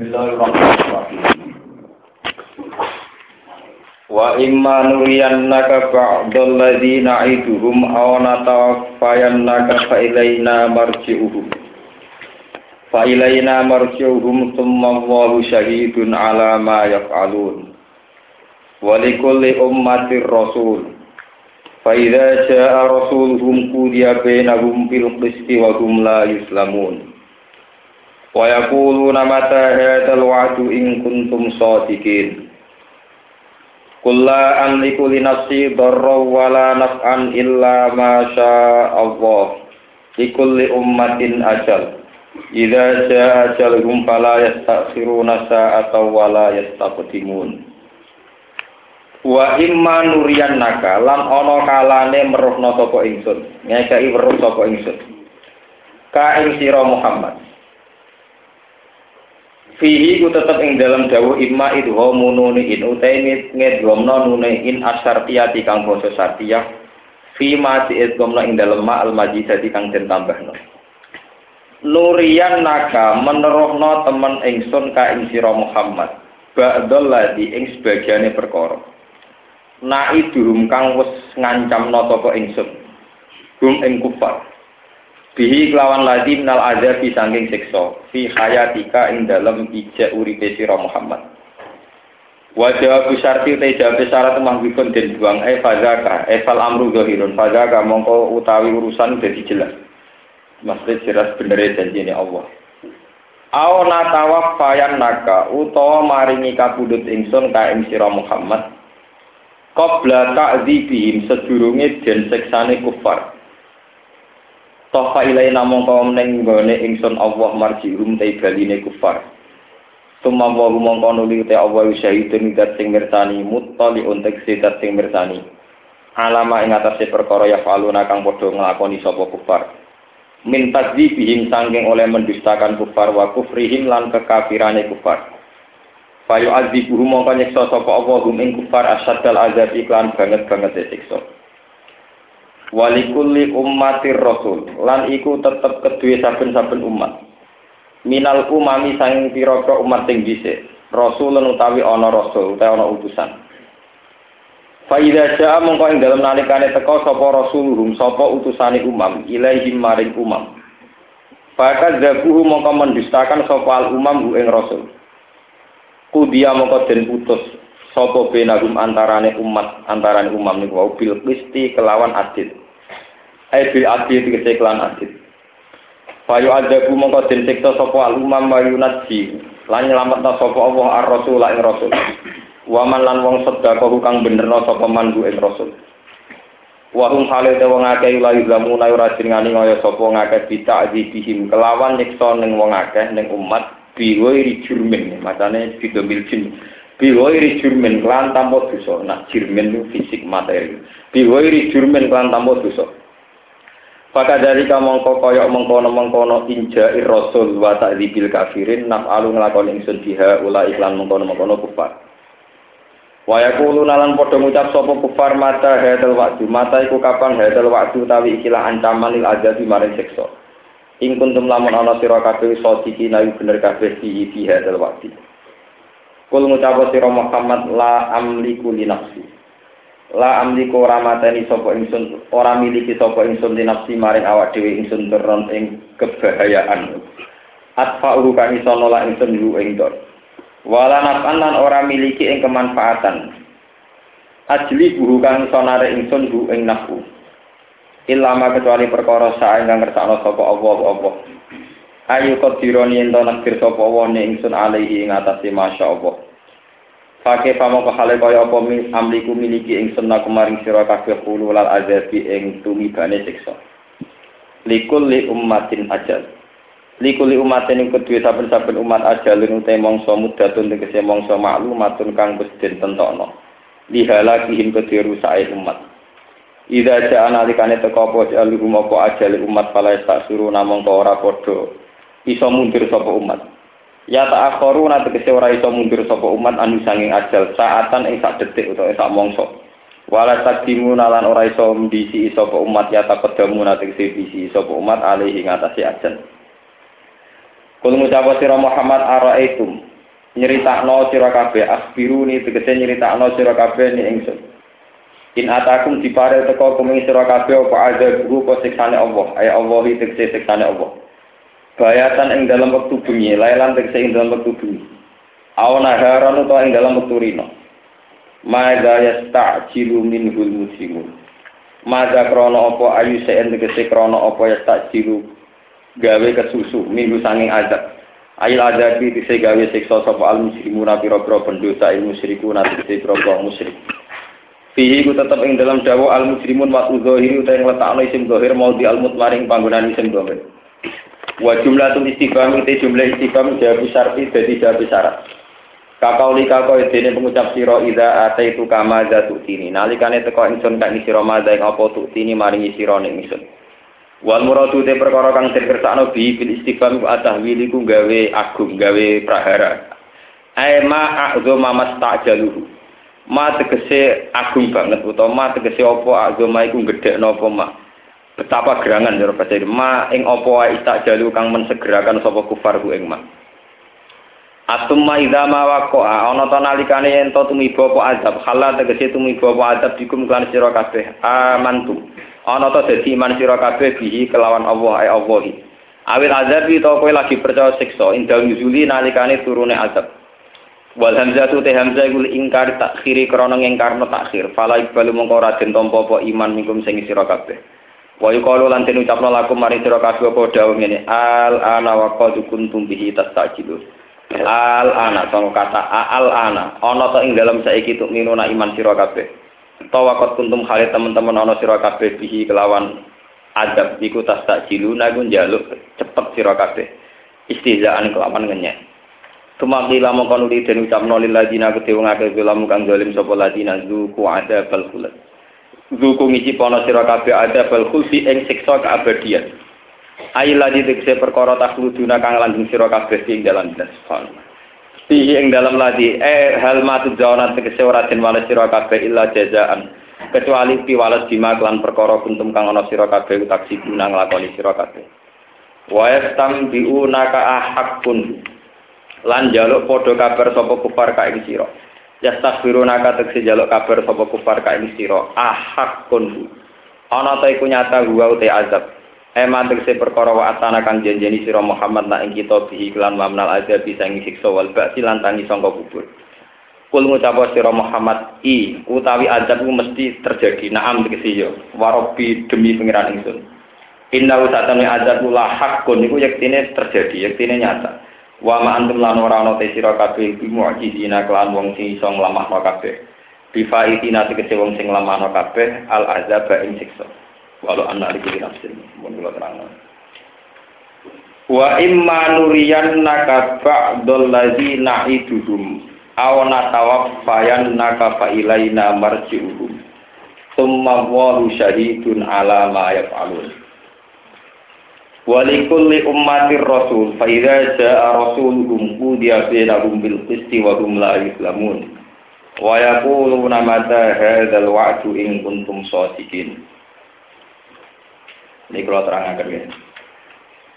Bismillahirrahmanirrahim. Wa imma nuriyannaka ba'dal ladzina iduhum aw natawaffayannaka fa ilaina marji'uhum. Fa ilaina marji'uhum thumma Allahu syahidun ala ma yaf'alun. Wa likulli ummatir rasul. Fa idza jaa rasuluhum qudiya bainahum bil qisti wa hum la yuslamun. Wa yaquluna mata hadzal wa'du in kuntum shadiqin Kulla amliku li nafsi darra wa la naf'an illa ma syaa Allah likulli ummatin ajal. Idza jaa ajaluhum fala yastakhiruna sa'atan wa la yastaqdimun. Wa imma nuriyannaka lan ana kalane meruhna sapa ingsun. Ngekeki weruh sapa ingsun. Ka ing sira Muhammad fihi ku tetep ing dalam dawuh imma idho mununi in utaini ngedhomno nune in asyartiyati kang basa sartiyah fi ma diidgomno ing dalem ma al majidati kang den tambahno. Nurian naka menerohno temen ingsun ka ing sira Muhammad ba'dal ladhi ing sebagiane perkara. Naiduhum kang wis ngancamno sapa ingsun hum ing kufar bihi kelawan ladi minal azabi sangking siksa. Fi hayatika ing dalem ija uripe sira Muhammad. Wa jawabu syarti te jawab syarat mahwifun den buang. E fazaka. E fal amru zahirun. Fazaka mongko utawi urusan dadi jelas. Maksud jelas bener janjine Allah. Aw natawaffayan naka utawa maringi kabudut ingsun ka ing sira Muhammad. Qabla ta'dzibihim sedurunge den seksane kufar Tofa ilai namong kaum neng gone ingsun Allah marjirum te baline kufar. Suma wa mongko nuli te Allah syahidun dat sing mirsani muttali untuk sidat sing mirsani. Alama ing atase perkara ya faluna kang padha nglakoni sapa kufar. Min tadzibihim sangking oleh mendustakan kufar wa kufrihim lan kekafirane kufar. Fayu azibuhu mongko sapa Allah hum ing kufar asyadal azab iklan banget-banget siksa. Walikulli ummatir rasul. Lan iku tetep kedue saben-saben umat. Minal umami sanging pira-pira umat sing dhisik. Rasul lan utawi ana rasul utawi ana utusan. Faida jaa mongko ing dalem nalikane teka sapa rasuluhum sapa utusane umam ilaihim maring umam. Faka zabuhu mongko mendustakan sapa al umam ing rasul. Kudia mongko den putus sapa benagum antarane umat antarane umam niku wau bil qisti kelawan adil ai bil adil tegese kelan adil Fayu adabu mongko den siksa sapa alumam mayunaji lan nyelametna sapa Allah ar-rasul ing rasul. Waman lan wong sedekah kang benerno sapa mandu ing rasul. Wa hum hale te wong akeh la yuzamu na ora jenengane kaya sapa ngakeh bita'dzibihim kelawan nyiksa ning wong akeh ning umat biwiri jurmin macane bidomil jin biwiri jurmin lan tanpa dosa nah jurmin itu fisik materi biwiri jurmin lan tanpa dosa Maka dari kamu koyok mengkono mengkono inja rasul wa ta'dzibil kafirin naf alu nglakoni ingsun biha ula iklan mengkono mengkono kufar. Wa yaqulu nalan padha ngucap sapa kufar mata hadal waktu mata iku kapan hadal waktu tawi ikilah ancaman lil azabi maring siksa. Ing kuntum lamun ana sira kabeh nayu bener kabeh fi hadal waktu. Kul ngucap sira Muhammad la amliku li nafsi. la amliku ora mateni sapa ingsun ora miliki sapa ingsun dinafsi maring awak dhewe ingsun teron ing kebahayaan atfa urukan iso nolak ingsun yu ing dor wala nafan lan ora miliki ing kemanfaatan. Ajli buhu kang iso yu ing nafu. Ilama kecuali perkara sae kang ngersakno sapa Allah Allah ayu qadironi ento nakdir sapa wa ingsun alaihi ing atase masyaallah Pakai pamo hale kaya apa amliku miliki ing sunna kemaring sira kabeh kulu lal azabi ing tumibane siksa. Likul li ummatin ajal. Likul li ummatin ing kedue saben-saben umat ajal ing utai mangsa mudatun tegese mangsa maklumatun kang wis den tentokno. Lihala kihim kedue rusake umat. Ida ja analikane teka apa ajal umat pala tak suruh namung ora padha iso mundur sapa umat. Ya tak akhoru nanti kese ora iso mundur sapa umat anu sanging ajal saatan ing sak detik utawa sak mongso. Wala takdimu nalan ora iso mbisi sapa umat ya tak kedamu nanti kese bisi sapa umat alih ing atase ajal. Kul ngucap sira Muhammad ara itu nyeritakno sira kabeh asbiruni tegese nyeritakno sira kabeh ni ingsun In atakum dipare teko kuming sira kabeh apa ada guru apa siksane Allah ay Allah tegese siksane Allah bayatan ing dalam waktu bengi lailan tegese ing dalam waktu bengi awana haran utawa ing dalam waktu rino Mada yasta'jilu minhul muslimun Mada krono opo ayu se'en tegese krono opo yasta'jilu gawe kesusu minggu sanging azab Ail adabi tise gawe siksa sapa al muslimuna pira-pira pendosa il musyrikuna tise pira-pira musyrik. Fihi ku tetep ing dalam dawa al muslimun wa zahiri utawa ing letakno isim zahir mau di al mutmaring panggonan isim zahir. Wa jumlatul istifham te jumlah istifham jawab syarti dadi jawab syarat. Kakauli kako dene pengucap sira ida ate itu kama zatu tini. Nalikane teko ingsun kak sira madha ing apa tu tini maringi sira ning ingsun. Wal muradu te perkara kang den kersakno bi bil istifham wa tahwil iku gawe agung gawe prahara. Ai ma a'zama mastajaluhu. Ma tegese agung banget utawa ma tegese apa azama iku gedhekno apa ma. Betapa gerangan ya bahasa ma ing apa wae jalu kang mensegerakan sapa kufar ku ing ma. Atum ma idza ma waqa'a ana ta nalikane yen tumiba apa azab? Halal tegese tumiba apa azab dikum kan sira kabeh? Amantum ana ta dadi iman sira kabeh bihi kelawan Allah ay Allah awil azab to kowe lagi percaya siksa. Indal nuzuli nalikane turune azab. Wal hamzatu te hamzah iku ingkar takhiri krana ngingkarno takhir. Fala ibalu mongko ora den tampa apa iman mingkum sing sira kabeh wa yuqalu lan den ucapno lakum mari sira kabeh apa dawuh ngene al ana wa qad kuntum bihi tastajilun. Al ana kata al ana. Ana ta ing dalem saiki tuk minuna iman sira kabeh. Tawakot kuntum khalid teman-teman ana sira kabeh bihi kelawan adab iku tas tak jiluna iku njaluk cepet sira kabeh. Istihzaan kelawan ngenyek. Tumaki lamu kono den ucapno lil ladina akeh lamu kang zalim sapa ladina zuku ada bal khulat Zuku ngiji pono sira kabeh ada bal khulfi ing siksa keabadian. Ayi ladi tegese perkara takhluduna kang lanjung sira kabeh ing dinas Fihi ing dalam ladi? Eh hal matu jawana tegese ora den wales sira kabeh illa jazaan. Kecuali piwales bima kelan perkara kuntum kang ana sira kabeh taksi guna nglakoni sira kabeh. Wa yastam biuna ka ahakun lan jaluk padha kabar sapa kufar ka ing sira yastaghfiruna ka tegese jaluk kabar sapa kufar ka ing sira ahakun ana ta iku nyata gua ute azab Ema tegese perkara wa atana kang janjeni sira Muhammad nak ing kita bihi kelan mamnal azab bisa ing siksa wal ba'si lan tangi sangka kubur. Kul ngucap sira Muhammad i utawi azab ku mesti terjadi. Naam tegese yo. Warobi demi pengiran ingsun. Inna usatane azab la hakun niku yektine terjadi, yektine nyata. Wa ma antum lan ora ana te sira kabeh bi mu'jizina kelan wong sing iso nglamahno kabeh. Bifaitina tegese wong sing nglamahno kabeh al azab ing siksa. walau anak di nafsin mun kula terang wa imma nuriyan naka ba'dal ladzi na'iduhum aw natawaffayan naka fa ilaina marji'uhum summa wallahu syahidun ala ma yaf'alun Walikulli ummatir rasul fa idza jaa rasuluhum qudiya bainahum bil qisti wa hum la yuslamun wa yaquluna mata hadzal wa'du in kuntum shadiqin ini kalau terangkan ya.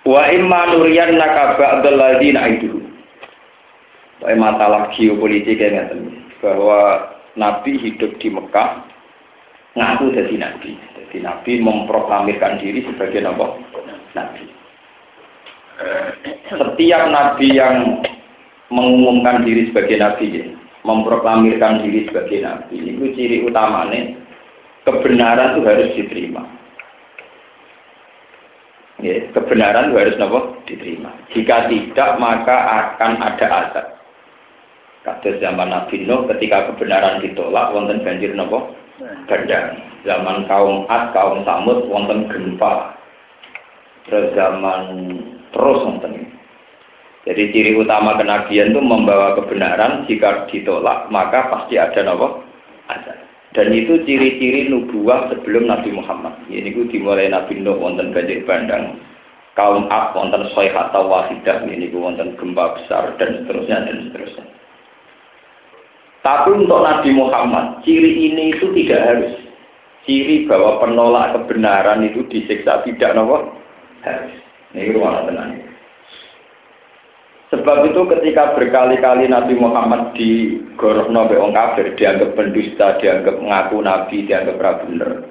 Wa imma nuriyan naka ba'dal ladina itu. Masalah geopolitik yang bahwa Nabi hidup di Mekah ngaku jadi Nabi. Jadi Nabi memproklamirkan diri sebagai Nabi. Nabi. Setiap Nabi yang mengumumkan diri sebagai Nabi, ya, memproklamirkan diri sebagai Nabi, itu ciri utamanya kebenaran itu harus diterima ya, kebenaran itu harus diterima. Jika tidak maka akan ada azab. Kata zaman Nabi Nuh ketika kebenaran ditolak wonten banjir nopo bandang. Zaman kaum Ad, kaum Samud wonten gempa. Terus zaman terus wonten. Jadi ciri utama kenabian itu membawa kebenaran jika ditolak maka pasti ada nopo azab. Dan itu ciri-ciri nubuah sebelum Nabi Muhammad. Ini ku dimulai Nabi Nuh wonten banjir bandang, kaum Ab wonten soihat atau wahidah, ini ku wonten gempa besar dan seterusnya dan seterusnya. Tapi untuk Nabi Muhammad, ciri ini itu tidak harus. Ciri bahwa penolak kebenaran itu disiksa tidak nopo harus. Ini ruang tenang. Sebab itu ketika berkali-kali Nabi Muhammad di Gorohno wong kafir, dianggap pendusta, dianggap mengaku Nabi, dianggap ra bener.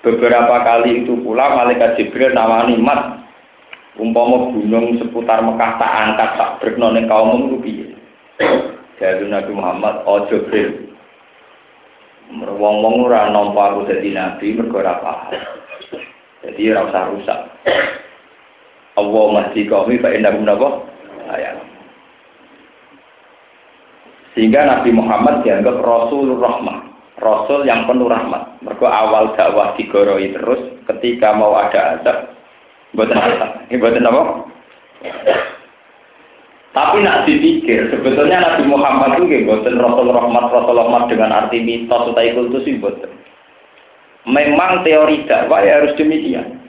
Beberapa kali itu pula malaikat Jibril nawani mat umpama gunung seputar Mekah tak angkat tak brekno ning piye. Jadi Nabi Muhammad ojo Jibril. Wong-wong ora nampa aku dadi nabi mergo ora paham. Jadi ora usah rusak. Allah masih kami fa inna nabo ayat. Sehingga Nabi Muhammad dianggap Rasul Rahmah, Rasul yang penuh rahmat. Mereka awal dakwah digoroi terus, ketika mau ada azab, buatan apa? Ini buatan apa? Tapi nak dipikir, sebetulnya Nabi Muhammad itu buatan Rasul Rahmat, Rasul Rahmat dengan arti mitos itu sih buatan. Memang teori dakwah ya harus demikian.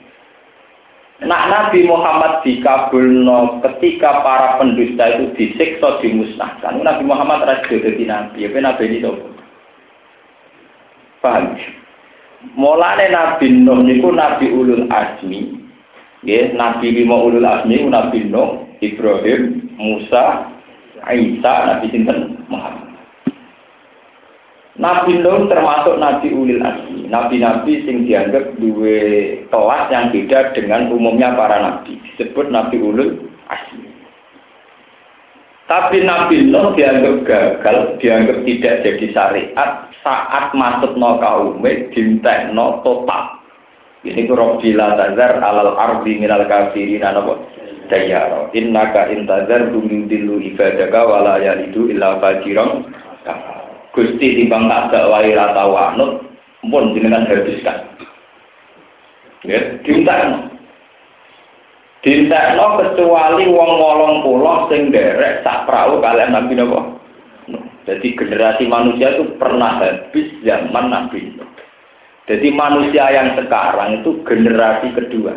Nak Nabi Muhammad dikabulno ketika para pendusta itu disiksa dimusnahkan. Nabi Muhammad raja jadi nabi, apa nabi ini? Paham? Mulane Nabi Nuh niku Nabi Ulul Azmi. Ya, Nabi lima Ulul Azmi Nabi Nuh, Ibrahim, Musa, Isa, Nabi sinten Muhammad. Nabi Nuh termasuk Nabi Ulil Azmi, nabi-nabi sing dianggap dua kelas yang beda dengan umumnya para nabi, disebut Nabi Ulul Azmi. Tapi Nabi Nuh dianggap gagal, dianggap tidak jadi syariat saat masuk no kaume dintek no total. Ini ku Rabbi la tazar alal ardi minal kafirin apa? Dayaro. Innaka intazar bumi dilu ibadaka wala yalidu illa fajiran kafar. Gusti timbang tak dakwai rata wanut pun jenengan habiskan. Ya, diuntakno. Dintekno kecuali wong wolong pulau sing derek sak perahu kalian Nabi napa? Jadi generasi manusia itu pernah habis zaman Nabi Jadi manusia yang sekarang itu generasi kedua.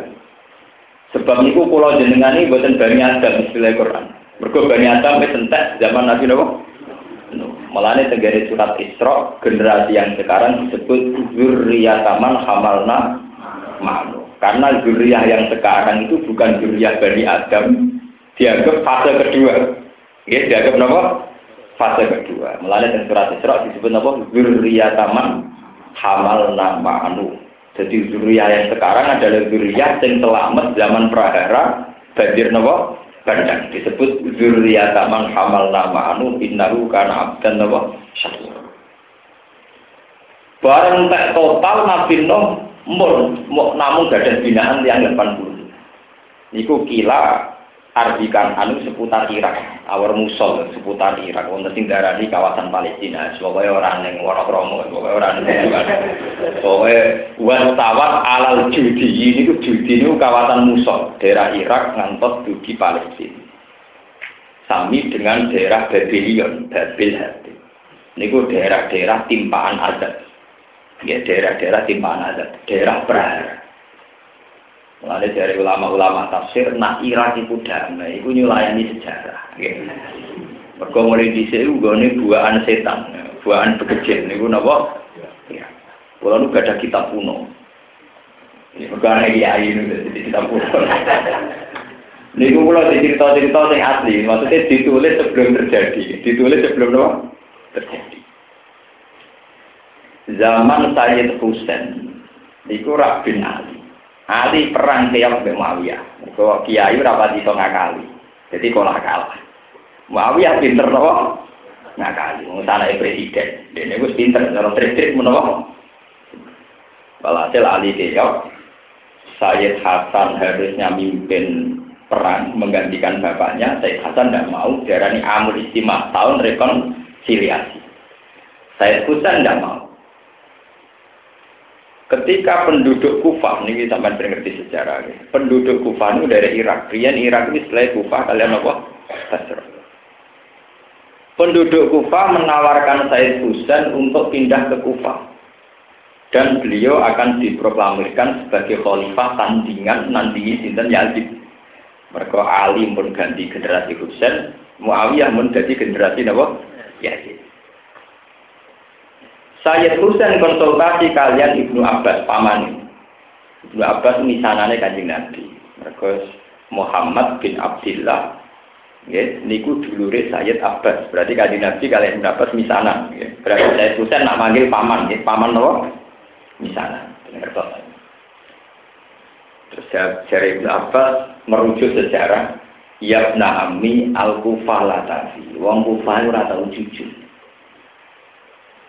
Sebab itu pulau jenengan ini buatan Bani Adam istilah Quran. Mergo Bani Adam entek zaman Nabi napa? Malahnya tenggari surat Isra, generasi yang sekarang disebut zurriyataman hamalna ma'nu. Karena zuriyah yang sekarang itu bukan zuriyah Bani Adam, dianggap fase kedua. Ya, dianggap apa? Fase kedua. Di surat Isra disebut apa? Zurriyataman hamalna ma'nu. Jadi zuriyah yang sekarang adalah zuriyah yang selamat zaman prahara, banjir nopo bandang disebut zurriyata man nama anu innahu kana abdan napa syakur. Bareng tak total Nabi Nuh mun namun gak ada binaan yang 80 niku kila artikan anu seputar Irak, awar musol seputar Irak, wonten sing darani kawasan Palestina. Pokoke ora ning Wonokromo, pokoke ora ning Pokoke wartawan alal judi ini ku judi niku kawasan musol, daerah Irak ngantos dugi Palestina. Sami dengan daerah Babylon, Babil Hati. Niku daerah-daerah timpaan adat. Ya daerah-daerah timpaan adat, daerah Prahara. Mulai dari ulama-ulama tafsir, nak Irak itu damai, itu nyulayani sejarah. Mereka mulai di sini, ini buaan setan, buaan bekejil. Ini apa? Ya. Kalau itu ada kitab kuno. Ini bukan dia ini, jadi kitab kuno. Ini kalau cerita-cerita yang asli, maksudnya ditulis sebelum terjadi. Ditulis sebelum apa? Terjadi. Zaman Sayyid Husain, itu Rabin Ali. Ali perang tiap Mbak Muawiyah. Kau kiai rapat itu ngakali. Jadi kalau kalah. Muawiyah pinter loh. Ngakali. Misalnya presiden. Dia ini pinter. Kalau trik-trik menolak. Walhasil Ali keok. Sayyid Hasan harusnya mimpin perang menggantikan bapaknya. Sayyid Hasan tidak mau. Darani amul istimah tahun rekonsiliasi. Sayyid Hasan tidak mau. Ketika penduduk Kufah, ini sampai ngerti sejarah, penduduk Kufah itu dari Irak. Rian Irak ini setelah Kufah, kalian apa? Basra. Penduduk Kufah menawarkan Said Husain untuk pindah ke Kufah. Dan beliau akan diproklamirkan sebagai khalifah tandingan nanti Sinten Yazid. Mereka Ali pun ganti generasi Husain, Muawiyah pun jadi generasi apa? Yazid. Sayyid Husain konsultasi kalian Ibnu Abbas paman. Ibnu Abbas misanane kanjeng Nabi. Mereka Muhammad bin Abdullah Ya, niku dulure Sayyid Abbas. Berarti kanjeng Nabi kalian Abbas misanan. Ya. Berarti saya Husain nak manggil paman, ya. paman nopo? Misanan. Terus dari Ibn Abbas merujuk sejarah Yabna Ami al-Kufah latafi. Wong Kufah ora tau.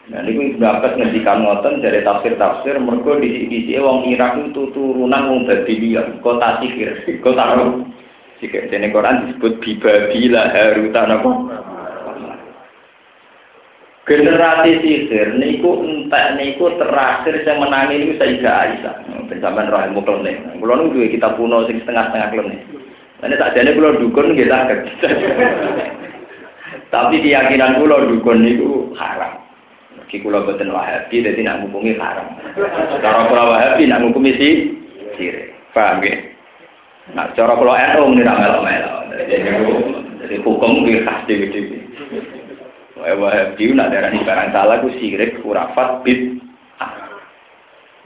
Nah, ini Abbas ngendikan ngoten dari tafsir-tafsir, mereka di sini wong Irak itu turunan wong Babylon, kota sihir, kota jika di Quran disebut bibabila harutan apa? Generasi sihir niku entek niku terakhir saya menangi niku Sayyidah Aisyah. Pencaman roh ilmu klenik. Kula nu duwe kitab kuno sing setengah-setengah klenik. Ini tak jane kula dukun saged. Tapi keyakinan kula dukun niku haram. Ki kula boten Wahabi dadi nak ngukumi haram. Cara kula Wahabi nak ngukumi si sire. Paham nggih? Nah, cara kalau NU ini tidak melok-melok. Jadi hukum itu khas sini. Wahabi nak darah barang salah itu sirik, kurafat, bid.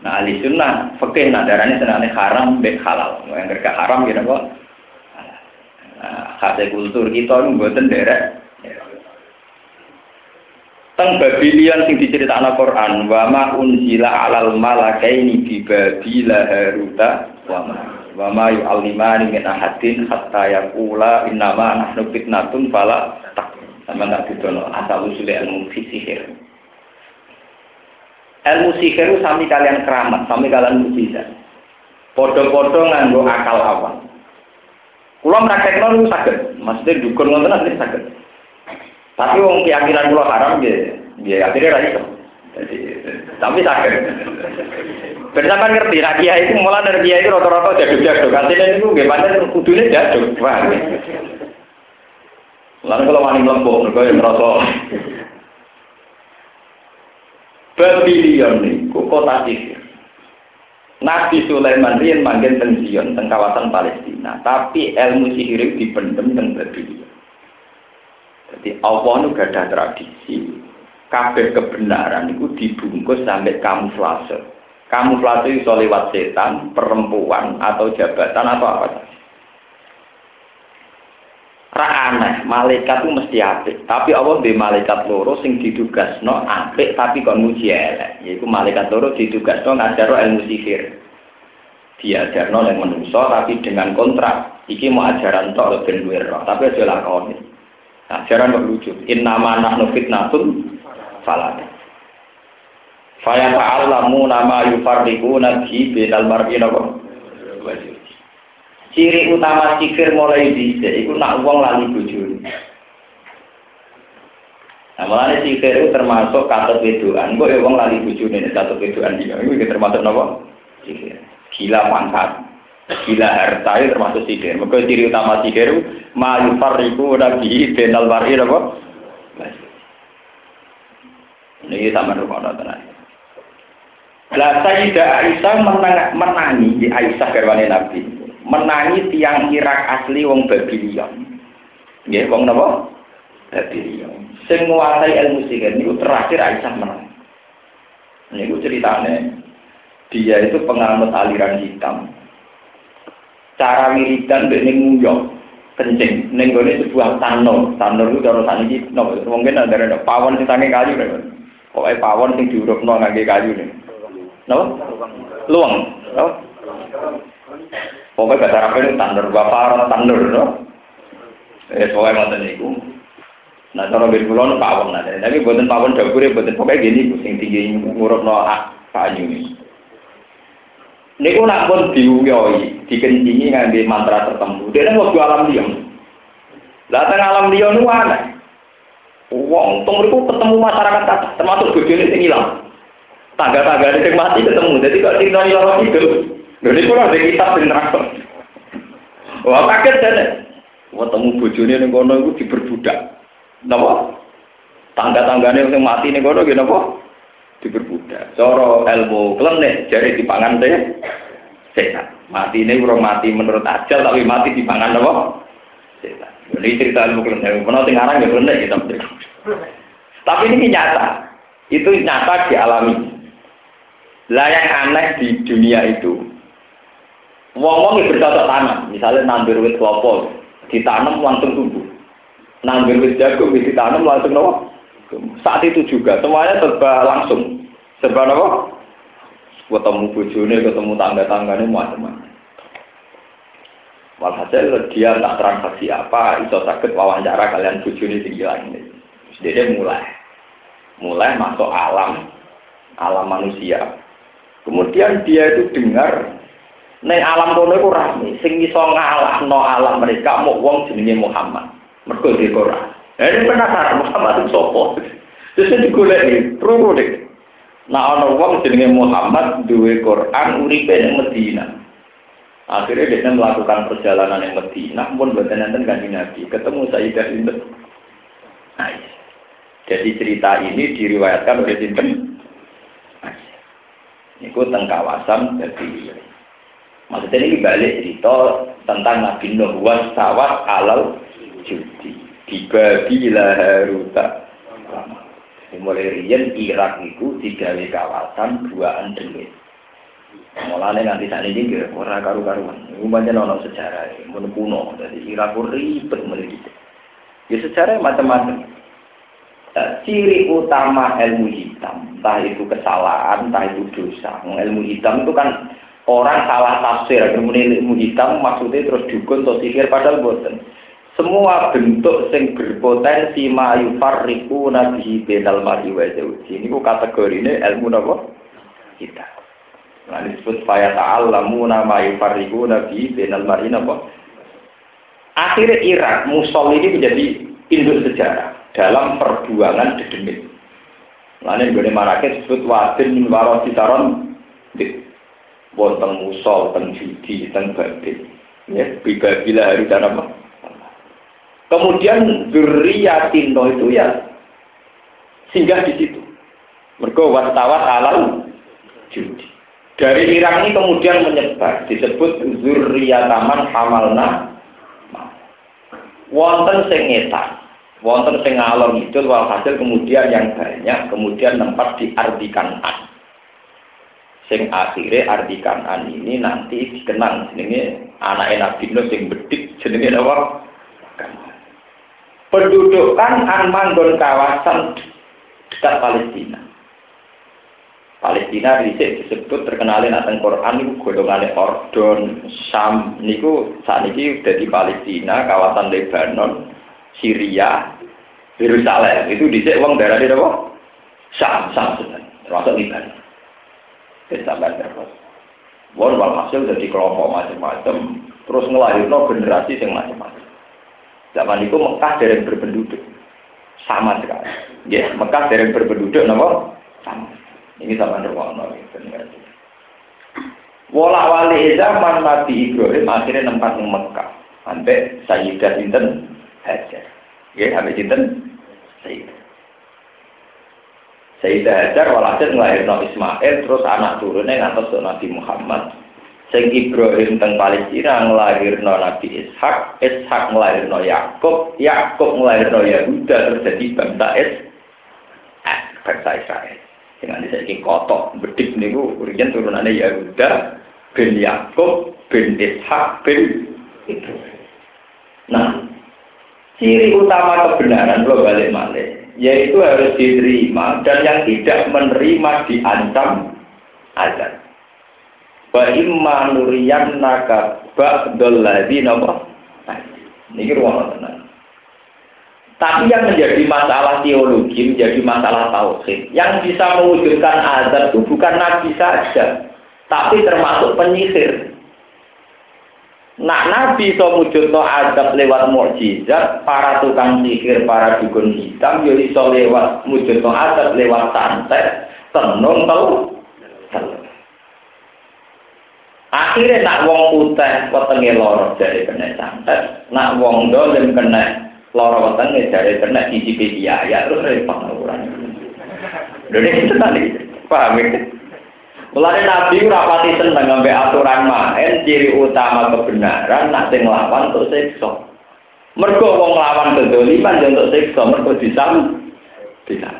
Nah, ahli sunnah, fakih nak darahnya senangnya haram, bid halal. Yang kerja haram gitu kok. Nah, kultur kita itu buatan derek. Teng Babylon sing diceritakan Al-Qur'an, wa ma unzila 'alal malakaini bi Babila Haruta wa ma wa ma yu'allimani min ahadin hatta yaqula innama nahnu fitnatun fala tak sama tak didono asal usul ilmu sihir. Ilmu sihir sami kalian keramat sami kalian mukjizat podo-podo nganggo akal awal kula praktekno niku saged. Maksudnya dukun ngoten saged tapi wong keyakinan kula haram nggih nggih akhirnya jadi tapi sakit Bersamaan ngerti, kia itu mulai dari kia itu rata-rata jaduk-jaduk. Artinya itu gimana kudunya jaduk. Wah, Lalu kalau wani melempuk, mereka yang merasa Babylon itu kota sihir. Nabi Sulaiman rian manggil pensiun teng kawasan Palestina, tapi ilmu sihir itu dipendem teng. Jadi Allah itu gak ada tradisi, kabeh kebenaran itu dibungkus sampai kamuflase kamuflase itu lewat setan, perempuan, atau jabatan, atau apa saja. Ra malaikat itu mesti apik. Tapi Allah di malaikat loro sing no apik tapi kon muji elek. Yaitu malaikat loro no ngajaro ilmu sihir. Diajarno yang menungso tapi dengan kontrak. Iki mau ajaran tok ben roh, tapi aja lakoni. Ajaran kok lucu. Innama nahnu fitnatun falada. Faya ta'allamu nama yufarriquna bi bainal mar'i napa? Ciri utama sihir mulai dhisik iku nak wong lali bojone. Nah, mulane sihir itu termasuk kata wedoan. Kok ya wong lali bojone kata wedoan dia. Iku termasuk? Sihir. Gila pangkat. Gila harta itu termasuk sihir. Maka ciri utama sihir itu ma yufarriquna bi bainal mar'i napa? Ini sama rumah tenan. Lah Sayyidah Aisyah menang, menangi di Aisyah garwane Nabi. Menangi tiang Irak asli wong Babylon. Nggih, wong napa? Babylon. Sing nguasai ilmu sihir niku terakhir Aisyah menang. Niku ceritanya dia itu penganut aliran hitam. Cara wiridan ning nguyok kencing ning gone sebuah tanur. Tanur itu cara saniki mungkin ada pawon sing sange kayu. Pokoke pawon sing diurupno ngangge kayu nih. Napa? Luang. Pokoknya bahasa Arab itu tandur, bapak tandur, no? Eh, pokoknya ngoten niku. Nah, cara bin kula nu pawon nah, tapi boten pawon dapure boten pokoknya gini sing tinggi ngurupno kayu ini. Niku nak pun diuyoi, dikencingi ngambil mantra tertentu. Dia kan waktu alam. Lah teng alam liya nu aneh. Wong tong ketemu masyarakat termasuk bojone sing ilang tangga-tangga ini yang mati ketemu. Jadi kalau cerita ini orang hidup, jadi kurang ada kitab yang nerangkan. Wah kaget kan? Wah temu bojone ning kono iku diperbudak. Napa? Tangga-tanggane sing mati ning kono nggih napa? Diperbudak. Cara ilmu klenik jare dipangan teh setan. Mati ini urung mati menurut ajal tapi mati dipangan napa? Setan. Ini cerita ilmu klenik. Menawa sing aran ya klenik kita. Tapi ini nyata. Itu nyata dialami. Lah yang aneh di dunia itu, wong-wong yang bercocok tanam, misalnya nandur wit klopo, ditanam langsung tumbuh. Nanggur wis jagung ditanam langsung nopo. Saat itu juga semuanya serba langsung. Serba nopo? Ketemu bojone, ketemu tangga-tanggane macam-macam. Walhasil dia tak transaksi apa, iso sakit wawancara kalian bojone tinggi ini. Dia mulai, mulai masuk alam, alam manusia. Kemudian dia itu dengar Neng alam kono iku rame, sing iso ngalahno alam mereka mau wong jenenge Muhammad. Di Quran. Eh, penasaran Muhammad itu sapa? Terus digoleki, turu deh. Nah ana wong jenenge Muhammad duwe Quran uripe ning. Akhirnya dia melakukan perjalanan yang Medina, pun buatan nanti ganti Nabi, ketemu Sayyidah Sinten. Nah, jadi cerita ini diriwayatkan oleh Sinten. Ini tentang kawasan jadi Maksudnya ini balik cerita tentang Nabi Nuh sawat alal judi. Dibagi haruta. Mulai rian Irak itu digawe kawasan buaan demit. Mulanya nanti saat ini kira orang karu-karuan. Umumnya nono sejarah, mun kuno. Jadi Irak ribet mulai Ya sejarah macam-macam. Nah, ciri utama ilmu hitam, entah itu kesalahan, entah itu dosa. Ilmu hitam itu kan Orang salah tafsir, kemudian ilmu hitam maksudnya terus dukun atau sihir padahal boten. Semua bentuk sing berpotensi mayu farriku nabi benal mari wa Ini kategori ini ilmu? Kita. Nah disebut faya ta'allamu nama yufarriku nabi benal mari apa? Akhirnya Irak, Musul ini menjadi induk sejarah dalam perjuangan dedemit. Lalu yang gue disebut wadin sitaron wonten musol, ten judi, ten batin. Ya, bila hari dan apa? Kemudian zuriatino itu ya singgah di situ. Mergo wastawat alal judi. Dari Irak ini kemudian menyebar disebut zuriyataman hamalna wonten sing ngetan wonten sing itu walhasil kemudian yang banyak kemudian tempat diartikan an sing akhirnya arti kanan ini nanti dikenang jenenge anak Nabi Nuh sing bedik jenenge apa? Pendudukan an manggon kawasan dekat Palestina. Palestina dhisik disebut terkenalin atas Quran niku golongane Ordon, Syam niku udah di Palestina, kawasan Lebanon, Syria, Yerusalem. Itu dhisik wong daerah di apa? Syam, Syam sebenarnya, termasuk Lebanon. Sampai terus. Bon walhasil jadi kelompok macam-macam, terus ngelahirno generasi yang macam-macam. Zaman itu Mekah dari berpenduduk sama sekali. Ya, Mekah dari berpenduduk nopo sama. Ini sama ruang nopo. Wala wali zaman Nabi Ibrahim akhirnya tempat di Mekah. Sampai Sayyidah Sinten Hajar. Ya, sampai Sinten Sayyidah. Sayyidah Hajar walhasil ngelahirno Ismail terus anak turunnya ngatas Nabi Muhammad sing Ibrahim teng Palestina ngelahirno Nabi Ishak Ishak ngelahirno Yakub Yakub ngelahirno Yahuda terus jadi bangsa Is eh, bangsa Israel dengan disaiki kotok bedik niku urian turunannya Yahuda bin Yakub bin Ishak bin Ibrahim nah ciri utama kebenaran lo balik malik yaitu harus diterima dan yang tidak menerima diancam azab. Wa imma nuriyannaka ba'dal ladzina Ini ruang tenang. Tapi yang menjadi masalah teologi, menjadi masalah tauhid, yang bisa mewujudkan azab itu bukan nabi saja, tapi termasuk penyihir. Nak Nabi so wujudno adab lewat mukjizat, para tukang sihir, para dukun hitam, yo iso lewat wujudno adab lewat santet, tenung tau. Akhirnya nak wong putih wetenge loro dari kena santet, nak wong dolim kena loro wetenge dari kena cicipi biaya terus repot ukuran. Itu tadi, paham ya? Mulai Nabi rapati seneng ngambil aturan main, ciri utama kebenaran, nak sing lawan untuk sekso. Mergo wong lawan kedoliman ya untuk sekso, mergo disam, disam.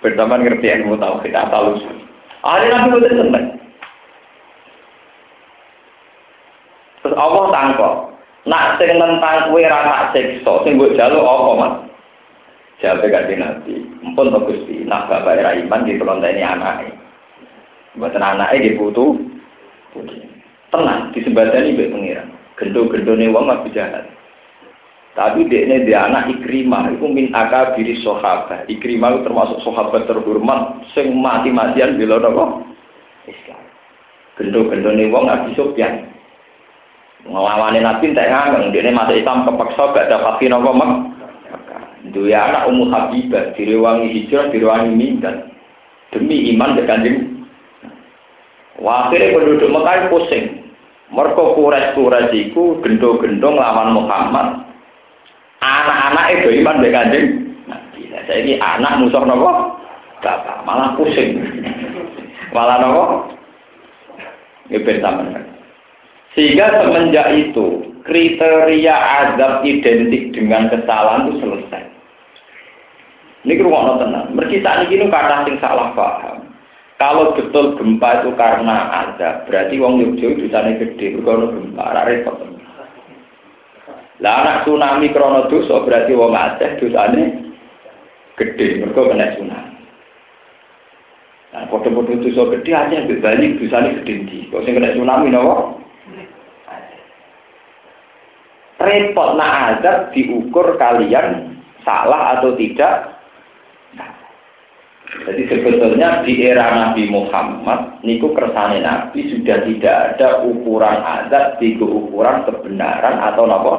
Bersama ngerti ilmu tahu kita tahu. Ada Nabi itu seneng. Terus Allah tangkok. Nak sing tentang kue rasa sekso, sing gue jaluk apa mas? Jawab gak nabi, empun to gusti, nak bapak era iman di ini anaknya. Buatan anaknya di putu, tenang, disebadani baik pengiran. Gendo-gendo nih wong lebih jahat. Tapi dia ini dia anak Ikrimah, itu min akabiri sahabat. Ikrimah itu termasuk sahabat terhormat, sing mati-matian bila nopo Islam. Gendo-gendo nih wong Abi Sufyan. Ngelawanin Nabi tak ngangeng, dia ini masuk Islam kepaksa gak dapat nopo mak. Dua anak Ummu Habibah, direwangi hijrah, direwangi minggat. Demi iman dengan kanjeng. Akhirnya penduduk Mekah pusing. Mereka kures-kures itu gendong-gendong lawan Muhammad anak-anak itu iman be kanjeng Nabi. Saya ini anak musuh nopo bapak malah pusing. malah nopo Ngepen Sehingga semenjak itu kriteria azab identik dengan kesalahan itu selesai. Ini rumah tenang. Saat ini kata sing salah paham. Kalau betul gempa itu karena azab, berarti wong Yogyo itu sana gede, kalau gempa, repot. Lah anak tsunami krono dosa berarti wong Aceh dosane gede mergo kena tsunami. Nah, foto-foto dosa gede aja Bali dosane gede ndi. Kok sing kena tsunami napa? Repot nak azab diukur kalian salah atau tidak. Jadi sebetulnya di era Nabi Muhammad, niku kersane Nabi sudah tidak ada ukuran azab, tiga ukuran kebenaran atau nopo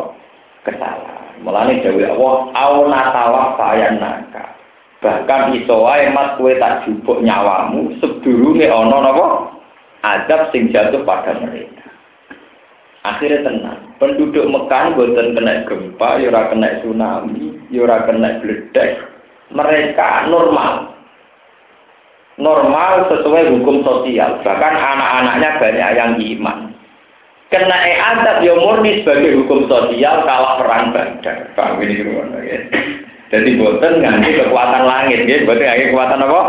kesalahan. Mulane dewe Allah, auna tawaf naka. Bahkan iso wae mat kowe tak jupuk nyawamu sedurunge ana napa? Adab sing jatuh pada mereka. Akhirnya tenang. Penduduk Mekah boten kena gempa, ya ora kena tsunami, ya ora kena bledek. Mereka normal. Normal sesuai hukum sosial. Bahkan anak-anaknya banyak yang iman kena adab ya murni sebagai hukum sosial kalah perang badar. Paham ini ya? Jadi boten nganti kekuatan langit ya, boten nganti kekuatan apa?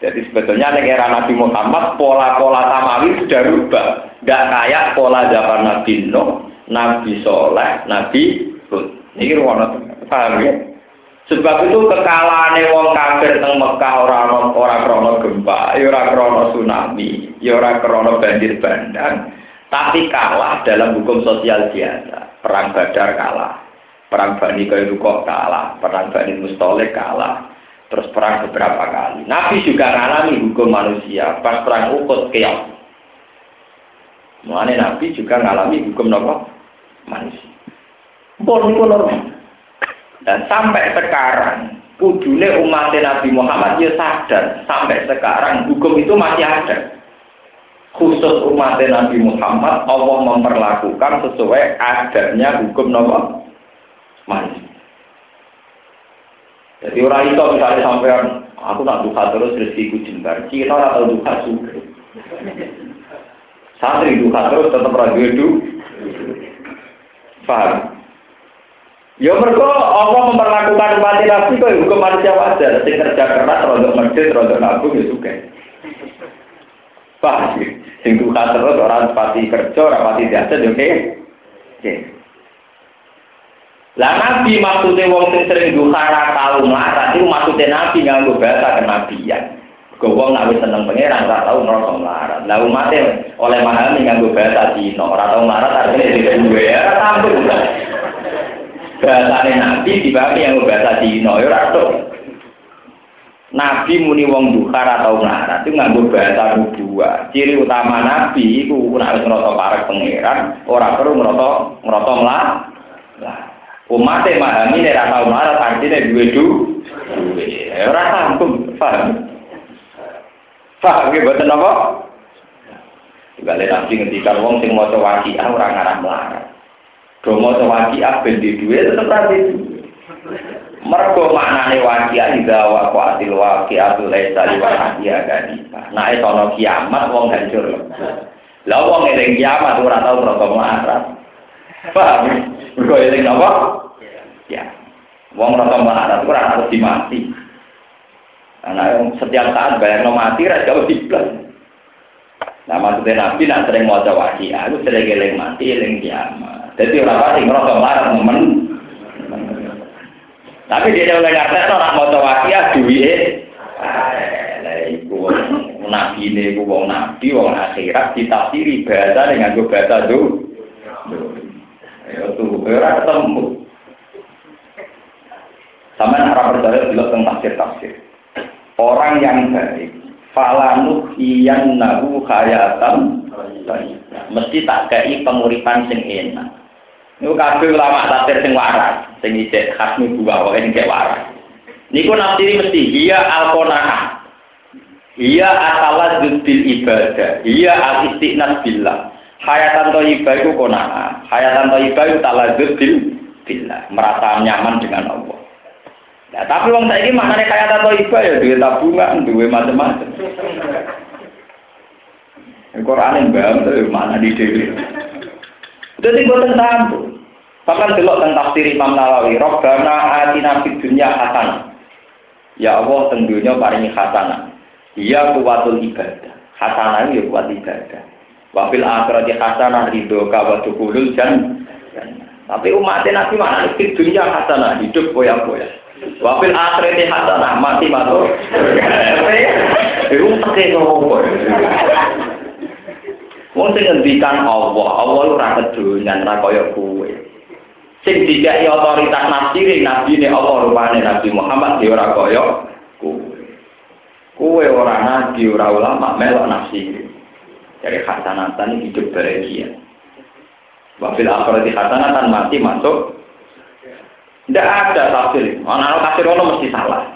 Jadi sebetulnya di era Nabi Muhammad pola-pola tamawi sudah rubah. Gak kayak pola zaman Nabi Nuh, Nabi Soleh, Nabi Hud. Ini ruang paham ya? Sebab itu kekalahan wong kafir teng Mekah orang orang krono gempa, ya ora krono tsunami, ya ora krono banjir bandang, tapi kalah dalam hukum sosial biasa. Perang Badar kalah, perang Bani Kairukoh kalah, perang Bani Mustolik kalah, terus perang beberapa kali. Nabi juga mengalami hukum manusia, pas perang Uhud keok. Mulanya Nabi juga mengalami hukum nopo manusia. Bon. Dan sampai sekarang, kudune umat Nabi Muhammad ya sadar, sampai sekarang hukum itu masih ada khusus umat Nabi Muhammad Allah memperlakukan sesuai adanya hukum Nabi manusia. Jadi orang itu misalnya sampai aku nak duka terus rezekiku jembar, kita atau duka juga. Santri duka terus tetap radio itu, paham? Ya mereka Allah memperlakukan umat Nabi kok hukum manusia wajar, sing kerja keras, rontok masjid, rontok nabung ya suka. Paham? Sing duka terus orang pati kerja, orang pati biasa, oke? Oke. Lah nabi maksudnya wong sing sering duka ra tau marah, itu maksudnya nabi nganggo bahasa kenabian. Kau wong nak seneng pangeran ra tau ngrasa melarat. Lah umatnya oleh mahal nganggo bahasa Cina, ora tau melarat artinya tidak duwe ya ora tampil. Bahasane nabi dibagi yang bahasa Cina, ya ora Nabi muni wong duhar atau ngarat itu nganggo bahasa dua. Ciri utama Nabi itu nek wis ngrasa parek pangeran, ora perlu ngrasa ngrasa mlah. Lah, umat e mahami nek ora tau marah artine duwe du. Ora sanggup, paham. Paham ge boten apa? Balik nabi ngendikan wong sing maca waqiah ora ngarah melarat. Do maca waqiah ben di duwe tetep ra Mergo maknane wakia ida wa qatil waqiatu laisa li waqiya kadiba. Nah itu ana kiamat wong hancur. Lah wong eling kiamat ora tau rasa melarat. Paham? Mergo eling apa? Ya. Wong rasa melarat ora harus dimati. Karena setiap saat bayang no mati ra jauh diblas. Nah maksudnya Nabi nak sering mau wakia, itu sering eling mati, eling kiamat. Jadi orang pasti ngerasa marah temen. Tapi dia oleh ngerti orang mau tawakia duit. Lah iku nabi ini iku nabi wong akhirat ditafsiri bahasa dengan bahasa tuh. Ya tuh ora ketemu. Sama juga tentang tafsir-tafsir. Orang yang baik, falanuk iyan nahu hayatan, mesti tak kei penguripan sing enak. Niku kabeh ulama tafsir sing waras, sing khasmi buah wae sing waras. Niku nafsiri mesti dia al-qanaah. Iya asala bil ibadah, iya al istiqnas billah. Hayatan thayyibah iku qanaah. Hayatan thayyibah iku taladzuz bil billah, merasa nyaman dengan Allah. Nah, tapi wong saiki kaya tato iba ya duwe tabungan, duwe macam-macam. Quran yang bang, itu mana di dhewe. Jadi boten sambung. Sampai delok tentang tafsir Imam Nawawi, Rabbana atina fid dunya hasanah. Ya Allah tentunya paringi hasanah. Iya kuwatul ibadah. Hasanah ya kuat ibadah. Wafil akhirati hasanah ridho kawadukulul jan. Tapi umatnya Nabi mana di dunia hasanah hidup boya-boya. Wafil akhirati hasanah mati masuk. Itu pakai nopo. Wong sing ngendikan Allah, Allah ora kedonyan ra kaya kowe. Sing dikai otoritas nafsiri nabi ne Allah rupane Nabi Muhammad dia ora kaya kowe. Kowe ora nabi ora ulama melok nafsiri. Dari hasanatan hidup bahagia. Wafil akhirati hasanatan mati masuk tidak ada tafsir. Orang tafsir ono mesti salah.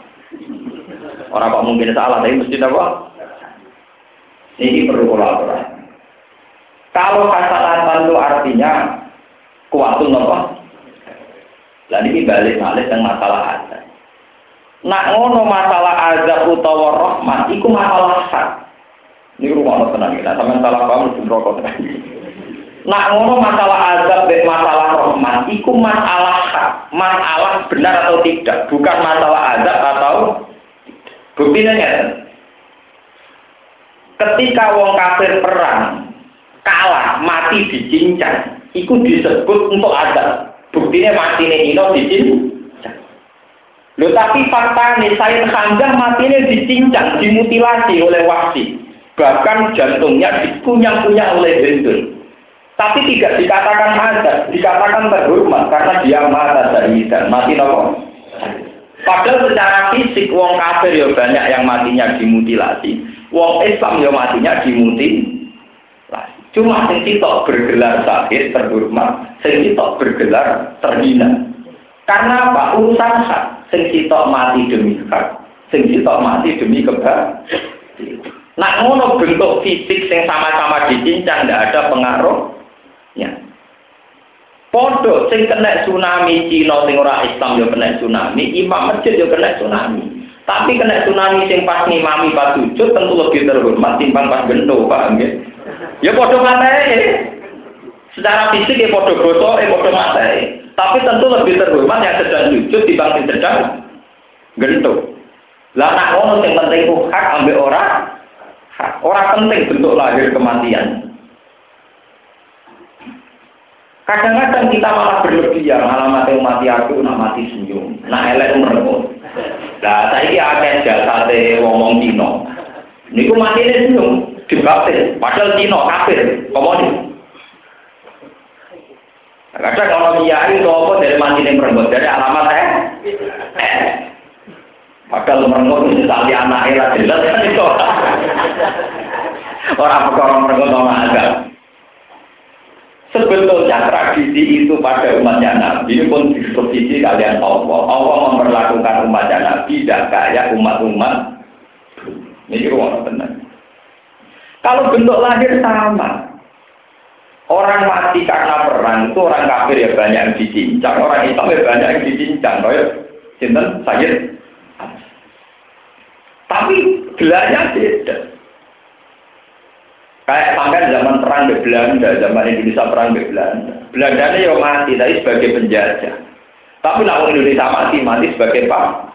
Orang kok mungkin salah, tapi mesti apa? Ini perlu kolaborasi. Kalau hasanatan itu artinya kuatul nopo. Lalu ini balik balik yang masalah azab. Nak ngono masalah azab utawa rahmat, itu masalah hak. Ini rumah tenang kita, sama salah kamu di rokok Nak ngono masalah azab masalah rahmat, itu masalah hak, masalah benar atau tidak, bukan masalah azab atau buktinya ya. Ketika wong kafir perang, kalah, mati dicincang, itu disebut untuk azab. Buktinya mati ini ino dicincang. Loh tapi fakta nih, Said Hamzah matinya dicincang, dimutilasi oleh wasi. Bahkan jantungnya dikunyah-kunyah oleh Hendul. Tapi tidak dikatakan ada, dikatakan terhormat karena dia mata dari dan mati nopo. Padahal secara fisik wong kafir ya banyak yang matinya dimutilasi, wong Islam ya matinya dimutilasi. Cuma sing bergelar sakit terhormat, sing bergelar terhina. Karena apa? Urusan hak. Sing mati demi hak, sing mati demi kebahagiaan. Nah ngono bentuk fisik sing sama-sama dicincang tidak ada pengaruh Ya. Podo sing kena tsunami Cina sing ora Islam yo kena tsunami, imam masjid yo kena tsunami. Tapi kena tsunami sing pas ngimami pas sujud tentu lebih terhormat timbang pas gendo, paham ya? Ya podo materi. Secara fisik ya podo bosok, ya podo materi. Tapi tentu lebih terhormat yang sedang sujud timbang yang sedang gendo. Lah nak ngono sing penting hak ambek ora hak. Ora penting bentuk lahir kematian. Kadang-kadang kita malah berlebihan, malah mati mati aku, nak mati senyum, nak elek merenggut. Nah, saya ini ada jasa ngomong Cino. Niku mati ini senyum, dibaptis, padahal Cino kafir, komuni. Kadang kalau kiai itu apa dari mati ini merenggut, dari alamat eh, Padahal merenggut misalnya anaknya lah jelas kan itu. Orang perkara merenggut sama agama. Sebetulnya tradisi itu pada umatnya Nabi pun disposisi kalian Allah. Allah memperlakukan umatnya Nabi tidak kayak umat-umat. Ini rumah benar. Kalau bentuk lahir sama. Orang mati karena perang itu orang kafir ya banyak yang dicincang, orang Islam ya banyak yang dicincang. Kayak sinten Sayyid. Tapi gelarnya beda. Kayak sampai zaman perang di Belanda, zaman Indonesia perang di Belanda. Belanda ini yang mati, tapi sebagai penjajah. Tapi nak Indonesia mati, mati sebagai pak.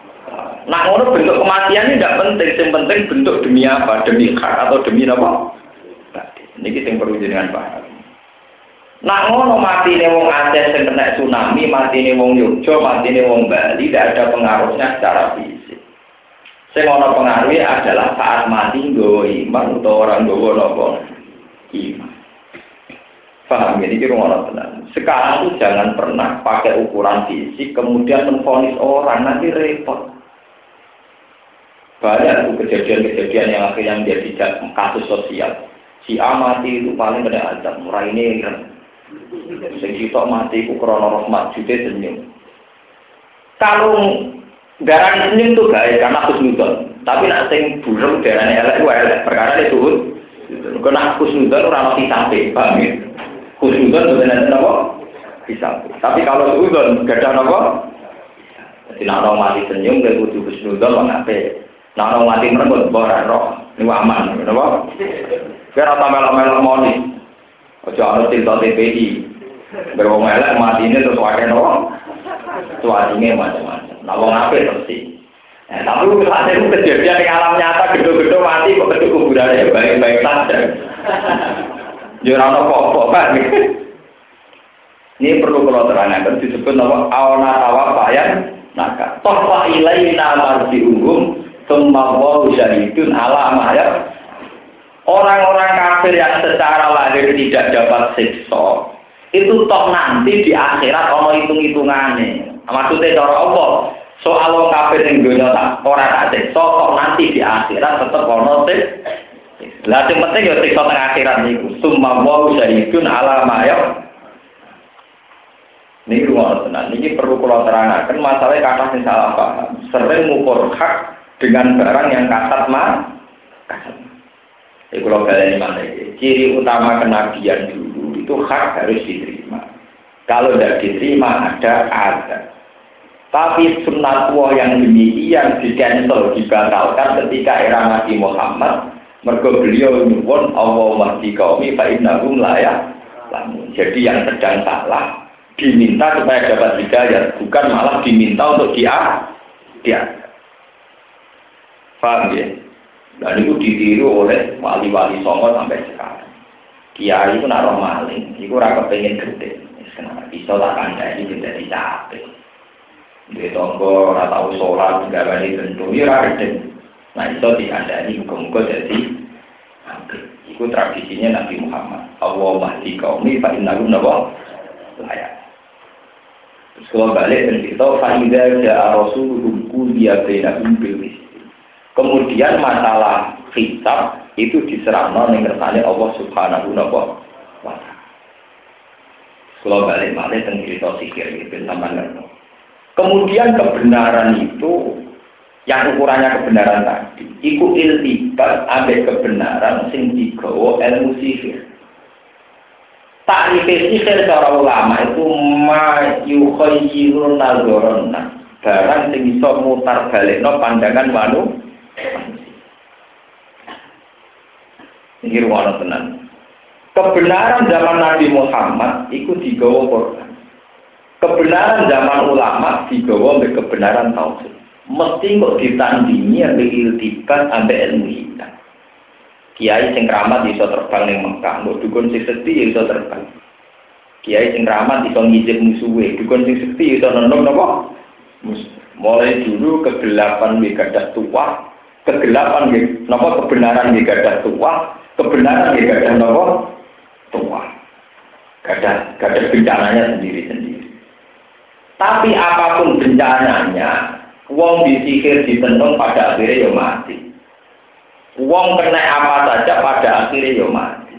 Nah, ngono bentuk kematian ini tidak penting, yang penting bentuk demi apa, demi hak atau demi apa. Ini kita yang perlu jenengan paham. Nak ngono mati nih wong Aceh yang kena tsunami, mati nih wong Yogyo, mati nih wong Bali, tidak ada pengaruhnya secara fisik. Sing ono pengaruhnya adalah saat mati nggawa iman atau orang nggawa nopo iman. Paham ini kira ngono tenang. Sekarang tuh jangan pernah pakai ukuran fisik kemudian menfonis orang nanti repot. Banyak tuh kejadian-kejadian yang akhirnya menjadi kasus sosial. Si A mati itu paling kena azab, murah ini Sing sitok mati ku krana rahmat senyum. Kalau darah senyum tuh baik karena khusnudon. Tapi nak sing burung darahnya elek ku elek perkara itu turun. Kena khusnudon ora ono sampai, paham ya? Khusnudon sebenarnya napa? Bisa. Tapi kalau khusnudon gak ada napa? Jadi nak orang mati senyum dia kudu khusnudon kok ape. Nak orang mati merenggut ora roh. Ini aman, napa? Kira tambah melo moni. Ojo ana cerita TPI. Berwong elek mati ini terus wakai Cuacine macam-macam. Nah wong apik terus Nah, tapi saat itu kejadian di alam nyata gedung-gedung mati kok kedua kuburan ya baik-baik saja. Ada kok pak. Ini perlu kalau terangkan disebut nama awana tawafayan naka. Toh fa ilaina marji'uhum thumma wa syahidun ala mahya Orang-orang kafir yang secara lahir tidak dapat siksa, itu toh nanti di akhirat ono hitung-hitungannya. Maksudnya cara Allah, soal orang kafir yang dunia tak orang tak toh nanti di akhirat tetap ono siksa. Lah yang penting ya siksa tengah akhirat niku. Summa wa syahidun ala ma Ini rumah tenang. Ini perlu kalau terangkan masalahnya kata yang salah paham. Sering mengukur hak dengan barang yang kasat mah. Kasat jadi kalau kalian mana ciri utama kenabian dulu itu hak harus diterima. Kalau tidak diterima ada ada. Tapi sunnah tua yang demikian di cancel dibatalkan ketika era Nabi Muhammad. Mereka beliau nyuwun Allah mahdi kaumi fa'innakum layak. Jadi yang sedang salah diminta supaya dapat hidayah, bukan malah diminta untuk dia dia. Paham ya? Dan itu ditiru oleh wali-wali songo sampai sekarang. Kiai itu naruh maling, itu raka pengen gede. Bisa lah kanda ini menjadi capek. Di tonggo, rata tahu sholat, nggak balik tentu, ya gede. Nah itu ini hukum jadi. Itu tradisinya Nabi Muhammad. Allah mahdi fa innahum nawa layak. Terus kalau balik dan kita, fa'idha ja'a rasuluhum kuliya bainahum bil Kemudian masalah hisab itu diserahkan ning kersane Allah Subhanahu wa taala. Kalau balik balik tentang cerita sikir itu sama Kemudian kebenaran itu yang ukurannya kebenaran tadi, iku iltibat ambil kebenaran sing digawa ilmu sihir. Takrif sihir secara ulama itu ma yukhayyirun nazarana barang sing iso mutar balikno pandangan manusia ini ruang tenang. Kebenaran zaman Nabi Muhammad itu digawa Quran. Kebenaran zaman ulama digawa oleh kebenaran tauhid. Mesti kok ditandingi ambil iltibat ambil ilmu hitam. Kiai sing keramat iso terbang ning Mekah, mbok dukun sing sedhi iso terbang. Kiai sing keramat iso ngijib musuhe, dukun sing sedhi iso nendong napa? Mulai dulu kegelapan gadah tua, kegelapan. Nopo kebenaran di gadah tua, kebenaran di gadah tua. Gadah gadah bencananya sendiri-sendiri. Tapi apa pun bencananya, wong disihir ditendung pada akhirnya ya mati. Wong kena apa saja pada akhirnya ya mati.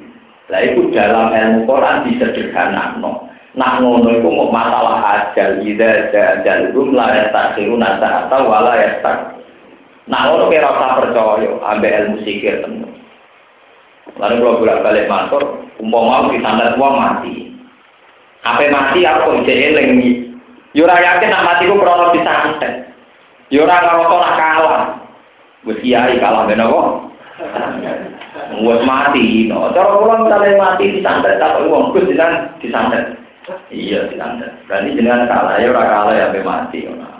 Lah itu dalam ilmu Quran disederhanakan. Nah ngono itu mau masalah ajal, ida ajal, rum la yastakhiruna atau wala yastak Nah, orang kira rasa percaya, ambil ilmu sikir. Lalu kalau bolak balik matur, umpama di sana uang mati. Apa mati aku ije eling Yura yakin nak mati ku krono disantet. Yura kalau nak kalah. Wis kiai kalah ben apa? Wis mati, no. Cara kula misalnya mati disantet tak wong Gus disantet. Iya disantet. Berarti jenengan kalah ya ora kalah ya mati. Nah.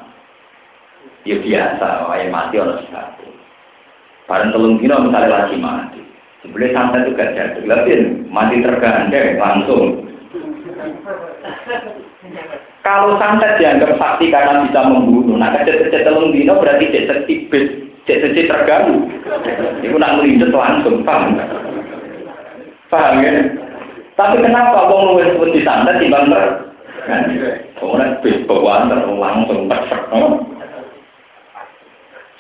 Ya biasa, wae mati orang sebab. Barang telung dino misalnya lagi mati. Sebenarnya sampai itu gak tapi mati tergandeng langsung. Kalau santet dianggap sakti karena bisa membunuh, nah kecet-kecet telung dino berarti cek setibet, cek cek terganggu. Itu nak melindet langsung, paham Paham ya? Tapi kenapa wong luwes santet di ter? Kemudian bis bawaan langsung pesek.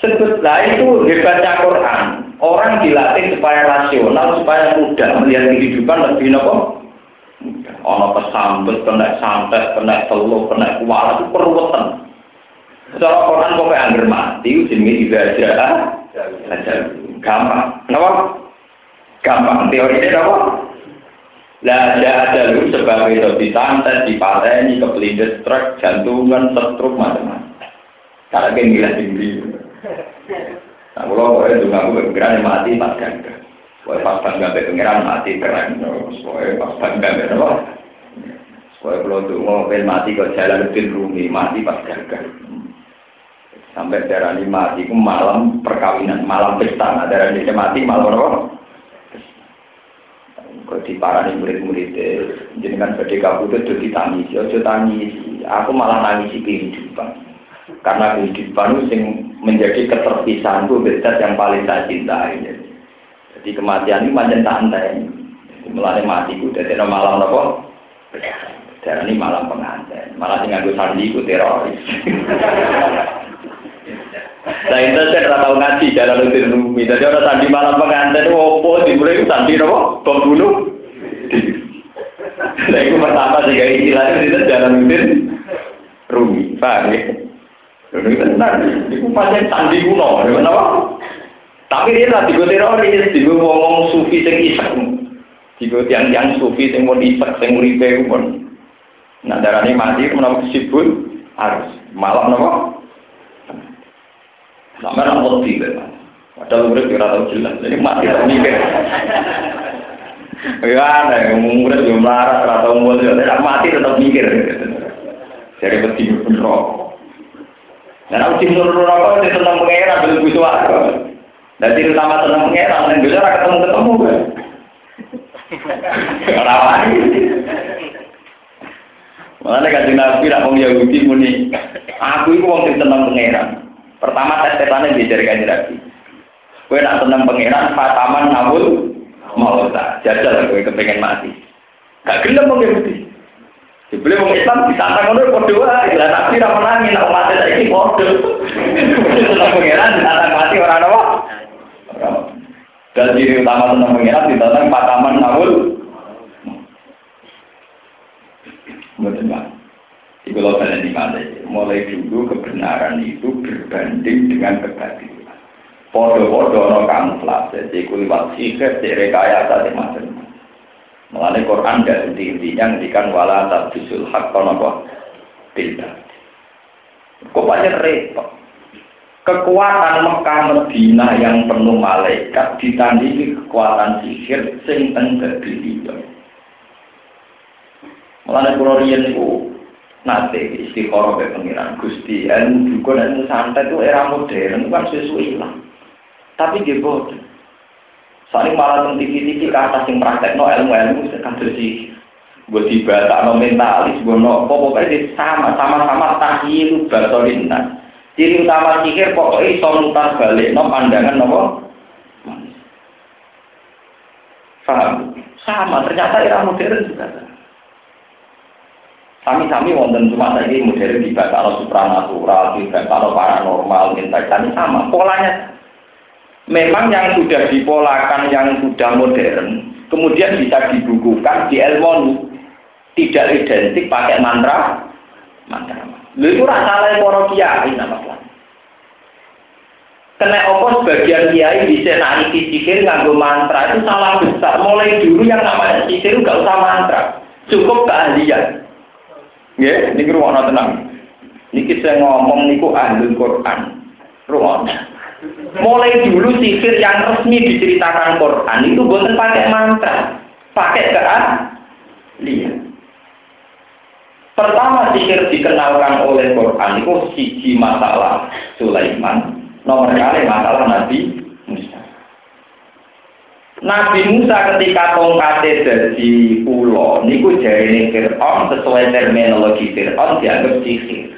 Sebutlah itu hebatnya Quran. Orang dilatih supaya rasional, supaya mudah melihat kehidupan lebih nopo. Ono pesambet, kena santet, kena telur, kena kuala itu perweten. Secara Quran kok angger mati, jenenge dibaca, aja gampang. Kenapa? Gampang. Teori ini apa? Lah ada lu sebagai itu disantet, dipateni, kepelindes truk, jantungan, setruk, macam-macam. Karena kan gila. Nah, kalau boleh juga aku berpikiran mati pas ganda. Boleh pas bangga pengiran mati keren. Boleh pas bangga apa? Boleh kalau tuh mau mati ke jalan lebih rumi mati pas ganda. Sampai darah ini mati, itu malam perkawinan, malam pesta. Nah, darah ini mati malam apa? Kau di parani murid-murid jadi kan badai kabut itu ditangisi, ojo tangisi. Aku malah nangisi kehidupan. Karena kehidupan itu menjadi keterpisahan itu beda yang paling saya cintai. Jadi kematian ini macam santai. Mulai mati itu dari malam apa? Darah ini malam pengantin. Malah tinggal gue sandi itu teroris. Nah itu saya tidak tahu ngaji jalan lebih rumi. Jadi orang sandi malam pengantin itu opo dimulai itu sandi apa? Pembunuh. Nah itu pertama kayak istilahnya itu jalan lebih rumi. Paham ya? Ini benar, itu pancen sandi kuno, kenapa? Tapi dia lah tiga teroris, tiga ngomong sufi sing isek, tiga tiang-tiang sufi sing mau isek, sing uripe pun. Nah darahnya mati, kenapa kesibut? Harus malam nopo. Sampai nak mati kan? Padahal murid tidak tahu jelas, jadi mati tak mikir. Ya ada murid yang melarat, atau murid tidak mati tetap mikir. Jadi peti rokok. Dan aku tim nurul rokok itu tentang pengeran belum butuh aku. Dan tidak sama tentang pengeran dan bisa ketemu ketemu kan. Rawan. Mana kan Nabi nak mau Yahudi muni, aku itu wong tentang pengeran. Pertama tes tetannya dijari kan Nabi. Kue nak tentang pengeran, Fataman Nabul mau tak jajal kue kepengen mati. Gak gelem mau Yahudi. Dibeli orang Islam ditantang ngono padha wae. Lah tapi ra menangi nek umat saiki padha. Seneng pangeran ditantang mati ora apa. Dan ciri utama seneng pangeran ditantang pataman nawul. Betul Pak. Kalian di mana mulai dulu kebenaran itu berbanding dengan kebatilan. Podo-podo no kamuflase, jadi kuliwat sihir, jadi rekayasa, macam-macam. Mengenai Quran dan inti-intinya ngendikan wala tabdisul hak kono apa? Tidak. Kok banyak repot. Kekuatan Mekah Medina yang penuh malaikat ditandingi kekuatan sihir sing teng kebilion. Mengenai pulau riyen itu nate istiqoroh be pengiran Gusti dan juga dan santai itu era modern kan sesuai hilang. Tapi dia bodoh. Soalnya malah tentang TV-TV ke yang praktek no ilmu-ilmu sekan bersih. Gue tiba tak no mentalis, gue no pokoknya sama sama-sama tahilu basolina. Ciri utama sihir pokoknya iso balik no pandangan no Paham? Sama, ternyata era modern juga. Sami-sami wonten cuma saja modern di kalau supranatural, di kalau paranormal, minta sama. Polanya memang yang sudah dipolakan, yang sudah modern, kemudian bisa dibukukan di ilmu tidak identik pakai mantra, mantra. Lu itu rasa lain para kiai nama Kena opo sebagian kiai bisa nanti sihir nganggo mantra itu salah besar. Mulai dulu yang namanya sihir nggak usah mantra, cukup keahlian. Ya, ini ruang tenang. Niki saya ngomong niku ahli Quran. Ruang. Mulai dulu sihir yang resmi diceritakan Quran itu bukan pakai mantra, pakai keahlian. Pertama sihir dikenalkan oleh Quran itu siji masalah Sulaiman, nomor kali masalah Nabi Musa. Nabi Musa ketika tongkate dari ulo, niku jarine Fir'aun sesuai terminologi Fir'aun dianggap sihir.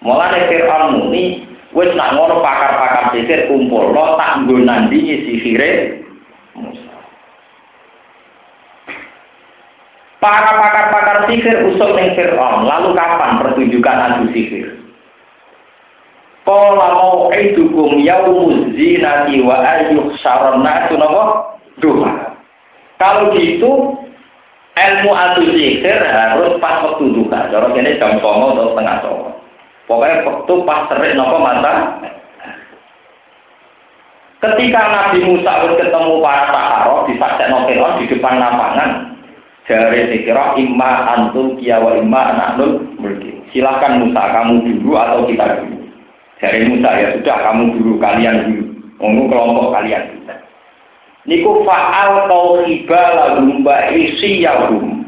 Mulane Fir'aun muni wis nak ngono pakar-pakar sihir kumpul lo tak nggo nandingi sihire. Para pakar-pakar sihir usul ning Fir'aun, lalu kapan pertunjukan adu sihir? Qala mau'idukum yaumuz zinati wa ayyuh syarana napa? duha. Kalau gitu ilmu adu zikir harus pas waktu duha. Cara ini jam songo atau setengah songo. Pokoknya waktu pas serik nopo mata. Ketika Nabi Musa ketemu para sahara di Saksa Novelon di depan lapangan, jari dikira imma antum kiawa imma anaknul mulki. Silahkan Musa kamu dulu atau kita dulu. Jari Musa ya sudah kamu dulu kalian dulu. Ngomong kelompok kalian dulu niku fa'al kau riba lahum wa isiyahum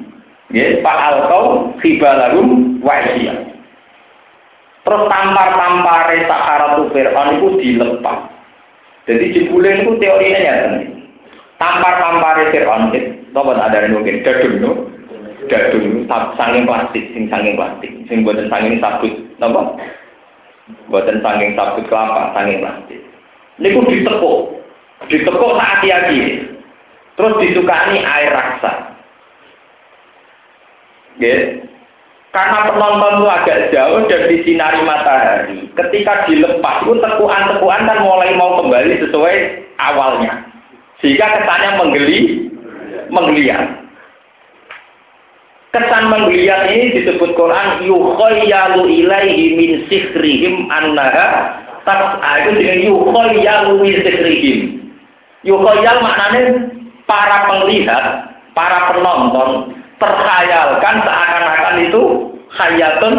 ya fa'al kau riba lahum wa isiyahum terus tampar-tampare Saharatu Fir'aun itu dilepas jadi jebule itu teorinya ya tampar-tampare Fir'aun itu apa ada yang mungkin? Dadung no? Dadung sanging plastik sing sanging plastik. Sing buatan sanging sabut napa buatan sanging sabut kelapa sanging plastik. Niku ditepuk ditekuk. Hati-hati. Terus disukani air raksa. Ya karena penonton itu agak jauh dan disinari matahari ketika dilepas pun tekuan-tekuan kan mulai mau kembali sesuai awalnya. Sehingga kesannya menggeli menggeliat. Kesan menggeliat ini disebut Quran yukhayyalu ilaihi min sihrihim annaha tas'a itu dengan yukhayyalu min sihrihim. Yukoyal maknanya para penglihat, para penonton terkhayalkan seakan-akan itu hayatun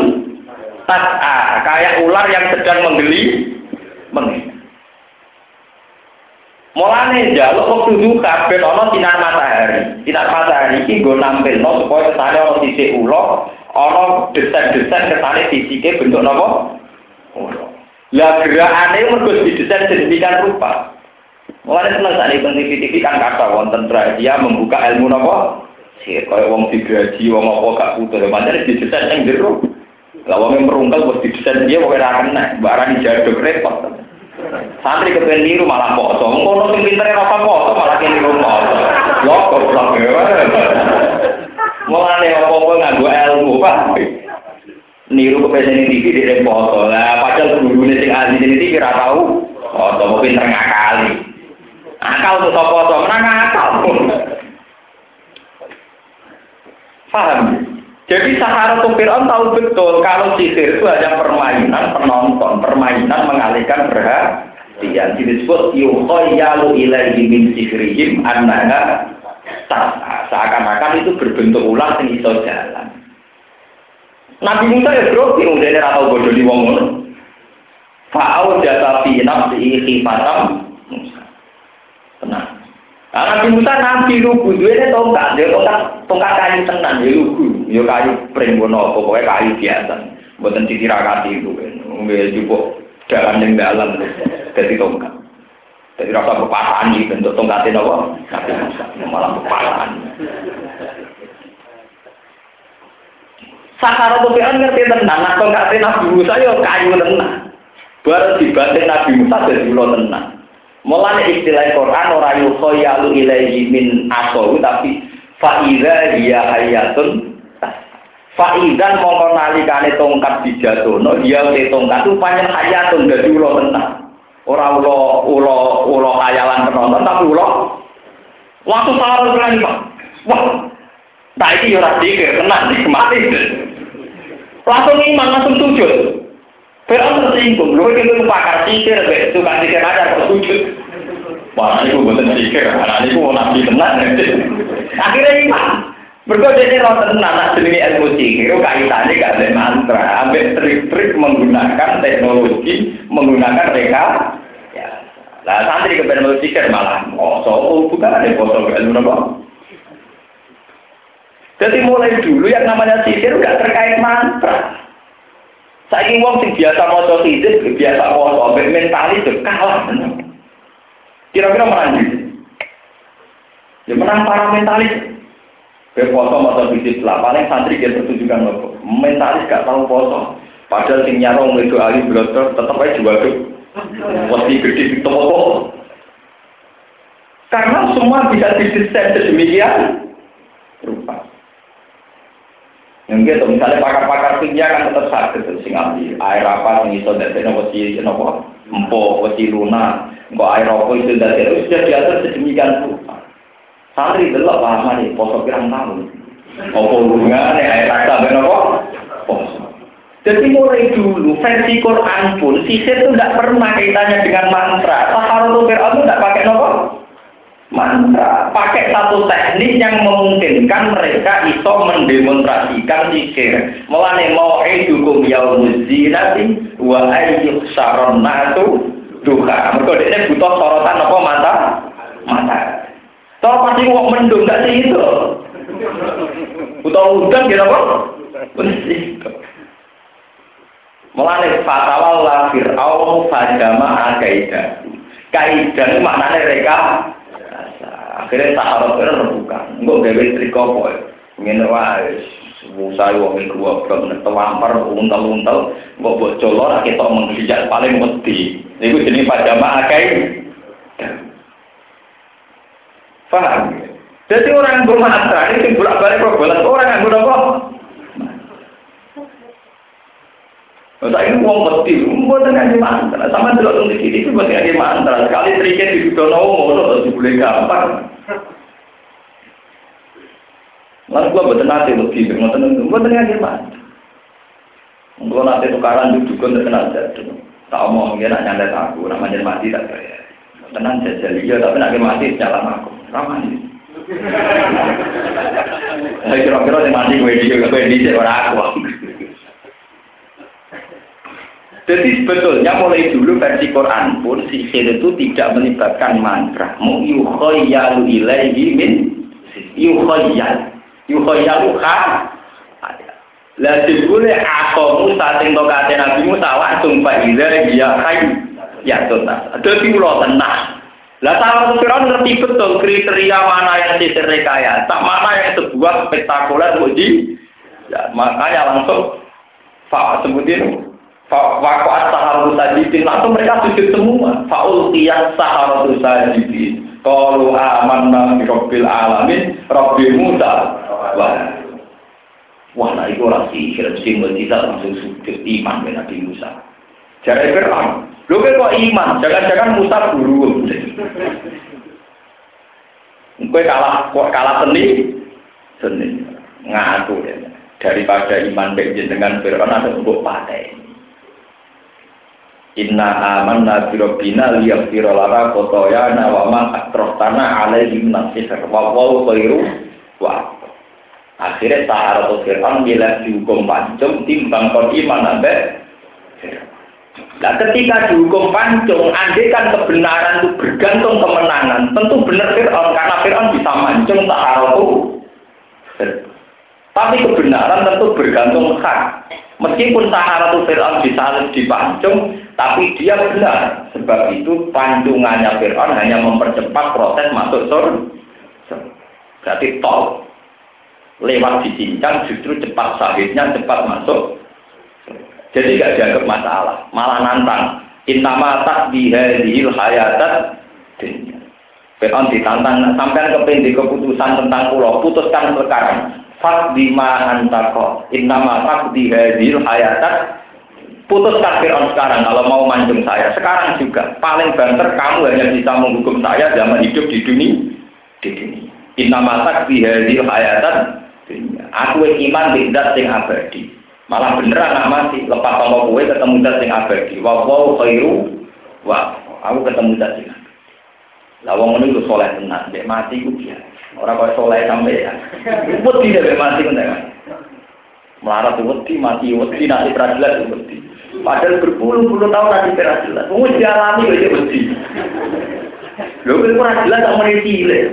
tas'a, kayak ular yang sedang menggeli, menggeli. Mulane jaluk waktu duka ben ana sinar matahari. Sinar matahari iki nggo nampilno supaya kesane ana sisik ula, ana desain-desain kesane sisike bentuk napa? Ula. Lah gerakane mergo didesain sedemikian rupa. Mulai seneng ini TV TV kan kata wonten dia membuka ilmu nopo. Kaya wong digaji wong apa gak putus. Macam di desain yang jeru. Lah wong yang merungkel bos di desain dia wong ora kena. Barang jaduk repot. Santri kepen niru malah poso. Ngono sing pintere ora poso malah niru poso. Lho goblok ya. Mulane apa-apa nganggo ilmu, Pak. Niru kepen TV di poso. Lah padahal gurune sing ahli ini TV ora tau. Oh, mau pinter ngakali. Akal tuh sopo menang akal. Paham? Jadi Sahara Fir'aun tahu betul kalau sihir itu hanya permainan penonton, permainan mengalihkan perhatian. Disebut yukhayyalu ilaihi min sihrihim annaha seakan-akan itu berbentuk ulang sing iso jalan. Nabi Musa ya bro, bingung dia atau bodoh di wong. Fa'au jasa fi nafsi khifatam. Nah, Nabi Musa nabi lugu, dia tongkat, dia tongkat, tongkat kayu tenan, dia lugu, dia kayu pring bono, pokoknya kayu biasa, buatan ditirakati itu, nggak cukup jalan yang dalam, jadi tongkat. Jadi rasa kepasaan ini bentuk tongkatin apa? Nabi Musa, malah kepasaan. Sahara tuh kan ngerti tenang, nah tongkatin Nabi Musa ya kayu tenang. Baru dibanting Nabi Musa jadi ulo tenang. Mulane istilah Quran ora yukhayalu ilaihi min asawu tapi faida dia hayatun Faidan mongko nalikane tongkat dijatuhno dia te tongkat itu panjang hayatun dadi ulo tenang. Ora ulo ulo ulo khayalan penonton tapi ulo waktu salah lagi Pak. Wah. Nah ini ora dikir tenang mati. Langsung iman langsung sujud. Fir'aun tersinggung, lu itu pakar sikir, suka sikir aja kok sujud. Wah, ini gue bener sikir, anak ini gue nabi tenang. Akhirnya iman. Berikut jadi roh tenang, nak sendiri ilmu sikir, kaitannya gak ada mantra. Ambil trik-trik menggunakan teknologi, menggunakan mereka. Ya. Nah, santri ke ilmu sikir malah, oh, so, bukan ada foto ke ilmu apa. Jadi mulai dulu yang namanya sikir udah terkait mantra. Saiki wong sing biasa maca hizib, biasa maca ambek mentalis kalah. Kira-kira mana Ya menang para mentalis. Kayak poso masa bisnis lah, paling santri dia pertunjukan loh. Mentalis gak tahu poso. Padahal sing nyarong itu ahli blotor tetap aja juga tuh. Pasti gede di toko. Karena semua bisa didesain sedemikian rupa. Yang gitu, misalnya pakar-pakar kimia kan tetap sakit air apa sing iso dari nopo si nopo empo wesi luna, kok air apa itu dari itu sudah diatur sedemikian rupa. Santri delok paham nih, poso pirang tahun. Apa hubungannya air rasa ben? Poso. Jadi mulai dulu versi Quran pun sisir itu tidak pernah kaitannya dengan mantra. Taharul Fir'aun itu tidak pakai nopo mantra, pakai satu teknik yang memungkinkan mereka iso mendemonstrasikan zikir. Mulane mau edukum yaumuz zinati wa ayyuk saronatu duha. Mereka ini butuh sorotan apa mata? Mata. Tahu pasti mau mendung gak sih itu? Butuh udan gitu apa? Benar Mulane fatawal la fir'aun fajama. Kaidah itu maknanya mereka akhirnya sahabat itu rebukan. Enggak gawe triko apa. Ngene wae Musa wong iku goblok nek tawampar untal-untal mbok mbok color kita menghijak paling mesti. Niku jenenge pajama akai. Faham? Jadi orang yang bermantra ini bolak-balik problem orang yang berapa? Saya ini uang peti, buat ngaji mantra. Sama dulu di sini itu buat ngaji mantra. Sekali triknya di Dono, lo tuh boleh gampang. Lalu gua nanti lebih, nggak tenang, buat ngaji mantra. Gua nanti tukaran duduk untuk kenal jatuh. Tak omong dia nak nyandet aku, namanya mati tak kaya. Tenang jajal iya, tapi nak mati jalan aku. Ramah ini. Saya kira-kira yang mati gue di, gue orang aku. Jadi sebetulnya mulai dulu versi Quran pun sihir itu tidak melibatkan mantra. Mu yukhayyalu ilaihi min yukhayyal. Yukhayyalu kha. Lah dibule aku Musa sing tokate Nabi Musa langsung faiza dia khay ya tuntas. Dadi kula tenang. Lah tahu Firaun ngerti betul kriteria mana yang sihir rekayasa, mana yang sebuah spektakuler muji. Ya, makanya langsung Pak sebutin Wakwat saharatu sajidin, langsung mereka sujud semua. Faul saharatu sajidin. Kalau aman bi rabbil alamin, rabbi Musa. Wah, wah nah itu orang sihir, simbol kita langsung sujud iman dengan Nabi Musa. Jadi Fir'aun, lu kok iman, jangan-jangan Musa guru. Kue kalah, kalah seni, seni, ngaku ya. Daripada iman baik dengan Fir'aun ada untuk pakai. Inna amanna bi rabbina liyaghfira lana khotoyana wa ma atrotana alaihi nasihar wa wa khairu wa Akhirnya Sahara Fir'aun bila dihukum pancung timbang kon iman ambek Nah ketika dihukum pancung, andai kan kebenaran itu bergantung kemenangan, tentu benar Fir'aun, karena Fir'aun bisa mancung Sahara itu. Tapi kebenaran tentu bergantung hak. Meskipun Sahara Fir'aun disalib dipancung, tapi dia benar. Sebab itu pancungannya Fir'aun hanya mempercepat proses masuk surga. Berarti tol. Lewat dicincang justru cepat sahihnya, cepat masuk. Jadi gak dianggap masalah. Malah nantang. Intama tak dihadihil hayatat Fir'aun ditantang sampai ke keputusan tentang pulau. Putuskan sekarang Fakdi ma antako. Innama fakdi hadir hayatat. Putuskan Fir'aun sekarang kalau mau mancung saya. Sekarang juga. Paling banter kamu hanya bisa menghukum saya zaman hidup di dunia. Di dunia. Innama fakdi hadir hayatan. Aku iman di dat sing abadi. Malah beneran anak mati. Lepas sama kue ketemu dat sing abadi. Wa wa khairu. Wah, aku ketemu dat sing abadi. Lah wong ngene soleh tenan, nek mati ku biasa. Ora kok soleh sampe ya. Wedi nek mati kan. Melarat wedi, mati wedi, nanti peradilan wedi. Padahal berpuluh-puluh tahun nanti peradilan. Wong dialami kok wedi. Lho kok ora jelas tak meneh cilik.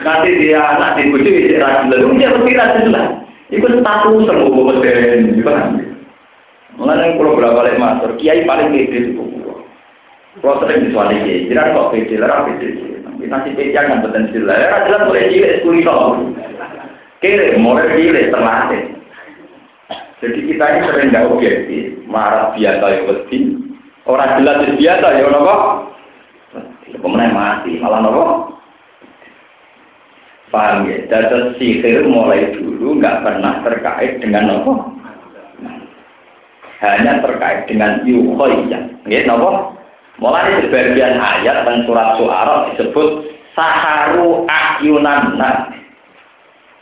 Nanti dia anak di bojo iki peradilan. Wong dia mesti peradilan. Iku status semua modern? Mulane kalau berapa kali matur, kiai paling pede itu. Kalau sering disuali kiai, tidak kok pede, lah pede. Nasi pecah kan betul jelas. Ya jelas mulai cilik kulino. Kiri mulai cilik terlatih. Jadi kita ini sering nggak objektif, marah biasa ya pasti. Orang jelas biasa ya nopo. Kemudian mati malah nopo. Paham ya? Dan sihir mulai dulu nggak pernah terkait dengan nopo. Hanya terkait dengan yuhoyah. Ya nopo. Mulai sebagian ayat dan surat suara disebut saharu akyunan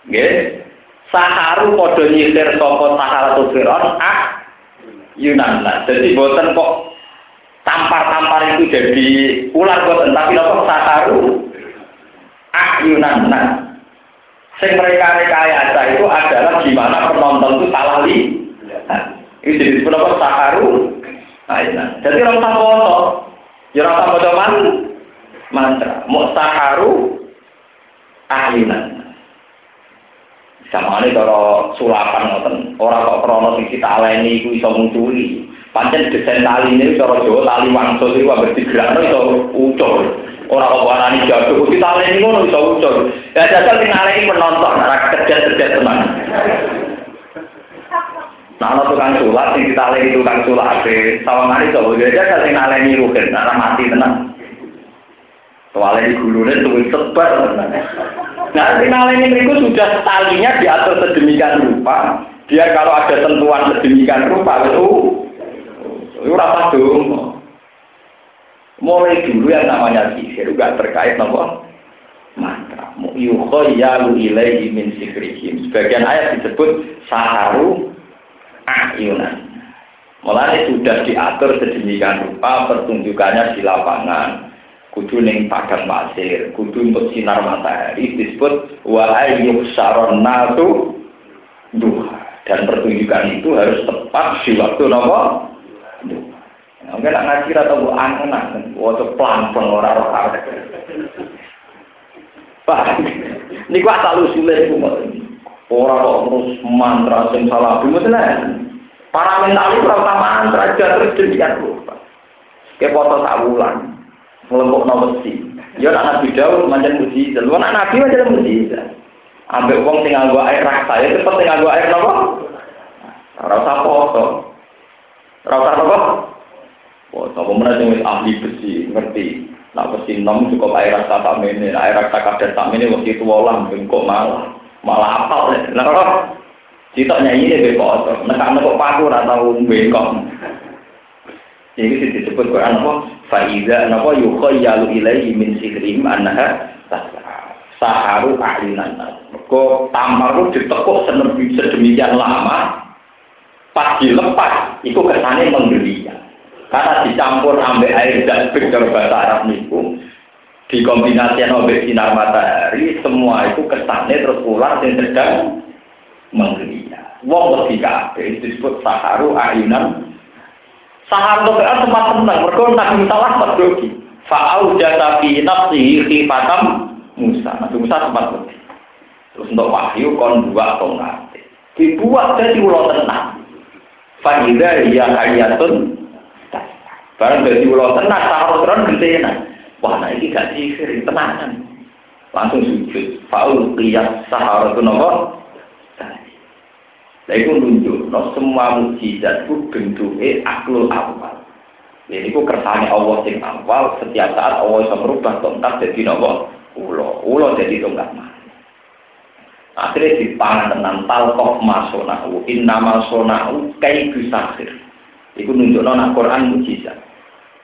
Nggih. Saharu padha nyisir saka Saharatu Firaun ah Yunanna. Jadi boten kok tampar-tampar itu jadi ular boten tapi apa saharu ah Yunanna. Sing mereka rekayasa itu adalah gimana penonton itu salah li. Itu disebut apa saharu Ayat. Jadi orang tak foto, ya orang tak foto man, mantra. Mau saharu ahlinan. Sama ini sulapan ngoten, orang kok krono sing kita aleni iku iso munculi. Pancen desain tali ini cara Jawa tali wangsul itu ambek digerakno iso ucul. Orang kok warani jatuh, kita aleni ngono iso ucul. Ya jajal sing aleni penonton, ora kerja-kerja teman. Nah, ana tukang sulap sing kita aleni tukang sulap ape, sawangane iso jajal sing aleni rugen, ora mati tenan. Di gulune tuh sebar. Nah, ini itu sudah talinya diatur sedemikian rupa. Dia kalau ada sentuhan sedemikian rupa itu, itu rasa dong. Mulai dulu yang namanya sihir juga terkait nopo mantra. Yukhayyalu ilaihi min sikrihim. Sebagian ayat disebut saharu ayunan. Mulai sudah diatur sedemikian rupa pertunjukannya di lapangan kudu ning padang pasir, kudu untuk sinar matahari disebut wa ayyusaron natu duha. Dan pertunjukan itu harus tepat di waktu nopo duha. Mungkin nak ngaji atau bu angen waktu pelan pelan orang orang Pak, ini gua selalu sulit Orang kok terus mantra sing salah. Para mental itu rasa mantra terus demikian lupa. Kayak foto tak bulan ngelempuk no mesti. Ya anak Nabi Daud macam mujizat. Lu anak Nabi macam mujizat. Ambil uang tinggal gua air raksa ya cepet tinggal gua air nopo. Rasa foto. Rasa apa? Foto. Kemudian yang ahli besi ngerti. Nah besi nom cukup air raksa tak ini. Air raksa kadar tak ini waktu itu walang bengkok malah malah apal. Nah Cita nyanyi ini bengkok. Nekak nekok paku atau bengkok. Ini disebut Quran apa? Faiza napa yukhayyalu ilaihi min sihrim annaha saharu ahlinan. Mergo tampar itu ditekuk sedemikian lama pas dilepas itu kesannya menggeliat. Karena dicampur ambek air dan cara bahasa Arab niku dikombinasikan oleh sinar matahari semua itu kesannya terus ular yang sedang menggeliat. Wong lebih kabeh disebut saharu ayunan Sahar Quran sempat tenang, mereka Nabi Musa lah grogi. Fa'au jasa fi khifatam Musa. Nabi Musa sempat grogi. Terus untuk wahyu kon dua tongkat. Dibuat jadi ulo tenang. Fa'idha ya hayatun Barang dari ulo tenang, sahar Quran gentena. Wah, nah ini gak sihir, tenangan. Langsung sujud. Fa'ul qiyas sahar itu nomor Nah itu nunjuk, no, semua mujizat itu bentuknya aklul awal. Jadi itu kersane Allah sing awal, setiap saat Allah bisa merubah tongkat jadi nopo ulo, ulo jadi tongkat mah. Akhirnya dipangan dengan talkoh masonau, inna masonau kai bisahir. Itu nunjuk no, Quran mujizat.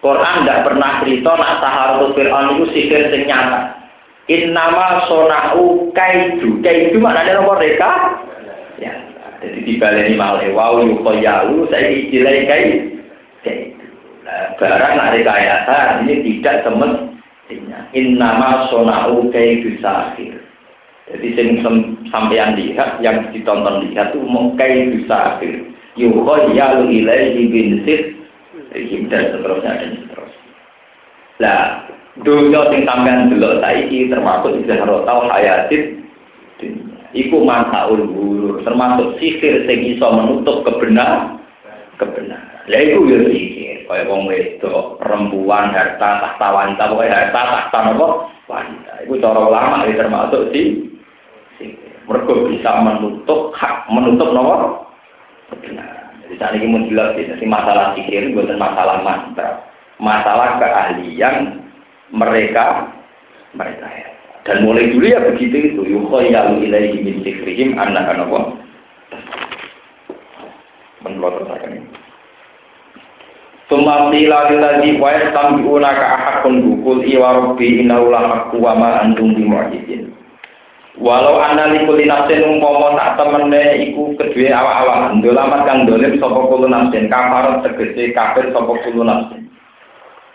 Quran tidak pernah cerita nak saharatul Fir'aun itu sihir sing nyata. Innama sonau kaidu. Kaidu maknanya nomor mereka? Ya. Jadi dibaleni malih wau yukoyalu saya istilahnya kayak itu. Nah, barang nak rekayasa ini tidak semestinya. Innama sonau kayak akhir. Jadi sing sampeyan lihat yang ditonton lihat tuh mau kayak akhir. Yukoyalu ilaihi bin sir dan seterusnya dan seterusnya. Nah, dunia sing sampeyan delok saiki termasuk bisa tahu hayatit iku manfaul guru termasuk sihir sing iso menutup kebenar kebenaran lah iku yo sihir kaya wong wedok perempuan harta tahta wanita pokoke harta tahta napa wanita. Itu cara ulama ini termasuk si mereka bisa menutup hak, menutup nomor kebenaran. Jadi saat ini mau jelas jadi masalah sihir bukan masalah mantra, masalah keahlian mereka mereka ya. Dan mulai dulu ya begitu itu. Yukhoyalu ilaihi min sikrihim anak apa? Menurut saya ini. Summa qila lilladzi wa yastabi'una ka ahakun bukul iwa rabbi innahu la haqqu wa ma antum bimu'jizin. Walau anda likuli nafsin umpama tak temene iku kedue awak-awak ndolamat kang dolim sapa kulo nafsin kafarat tegese kafir sapa kulo nafsin.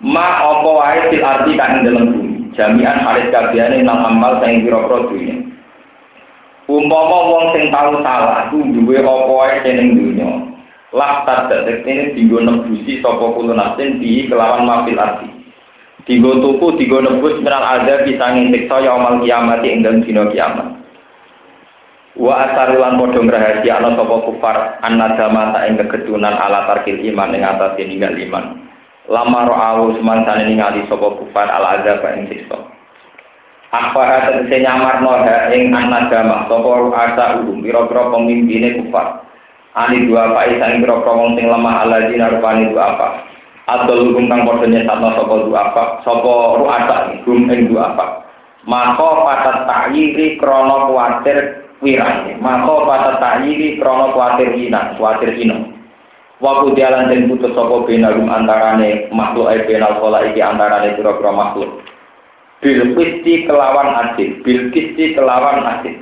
Ma apa wae fil arti dalam bumi jami'an halis kabehane nang amal sing pira-pira dunya. Umpama wong sing tau salah ku duwe apa wae ning dunya. Lah tadak ini digo nembusi sapa kulo nafsin di kelawan mafil arti. Digo tuku, digo nebus miral ada bisa ngintiksa ya amal kiamat ing dalam dina kiamat. Wa asarulan padha ngrahasiakno sapa kufar annadama ta ing kegedunan ala tarkil iman ing atas ninggal iman. Lama ro'ahu semangsane ningali sapa kufar ala azab ing siksa. Apa tegese nyamarno ha ing annadama sapa asa ulum pira-pira pemimpine kufar. Ani dua apa isang pira-pira wong sing lemah ala dina rupani dua apa. Atau hukum kang padha nyesatno dua apa, sapa ru'asa hukum ing dua apa. Maka pada takyiri krono kuatir wirang. Maka pada takyiri krono kuatir ina, kuatir ino. Waktu jalan dan putus sapa benalum antarane makhluk ai benal kola iki antarane pira-pira makhluk. Bil kisti kelawan adil, bil kisti kelawan adil.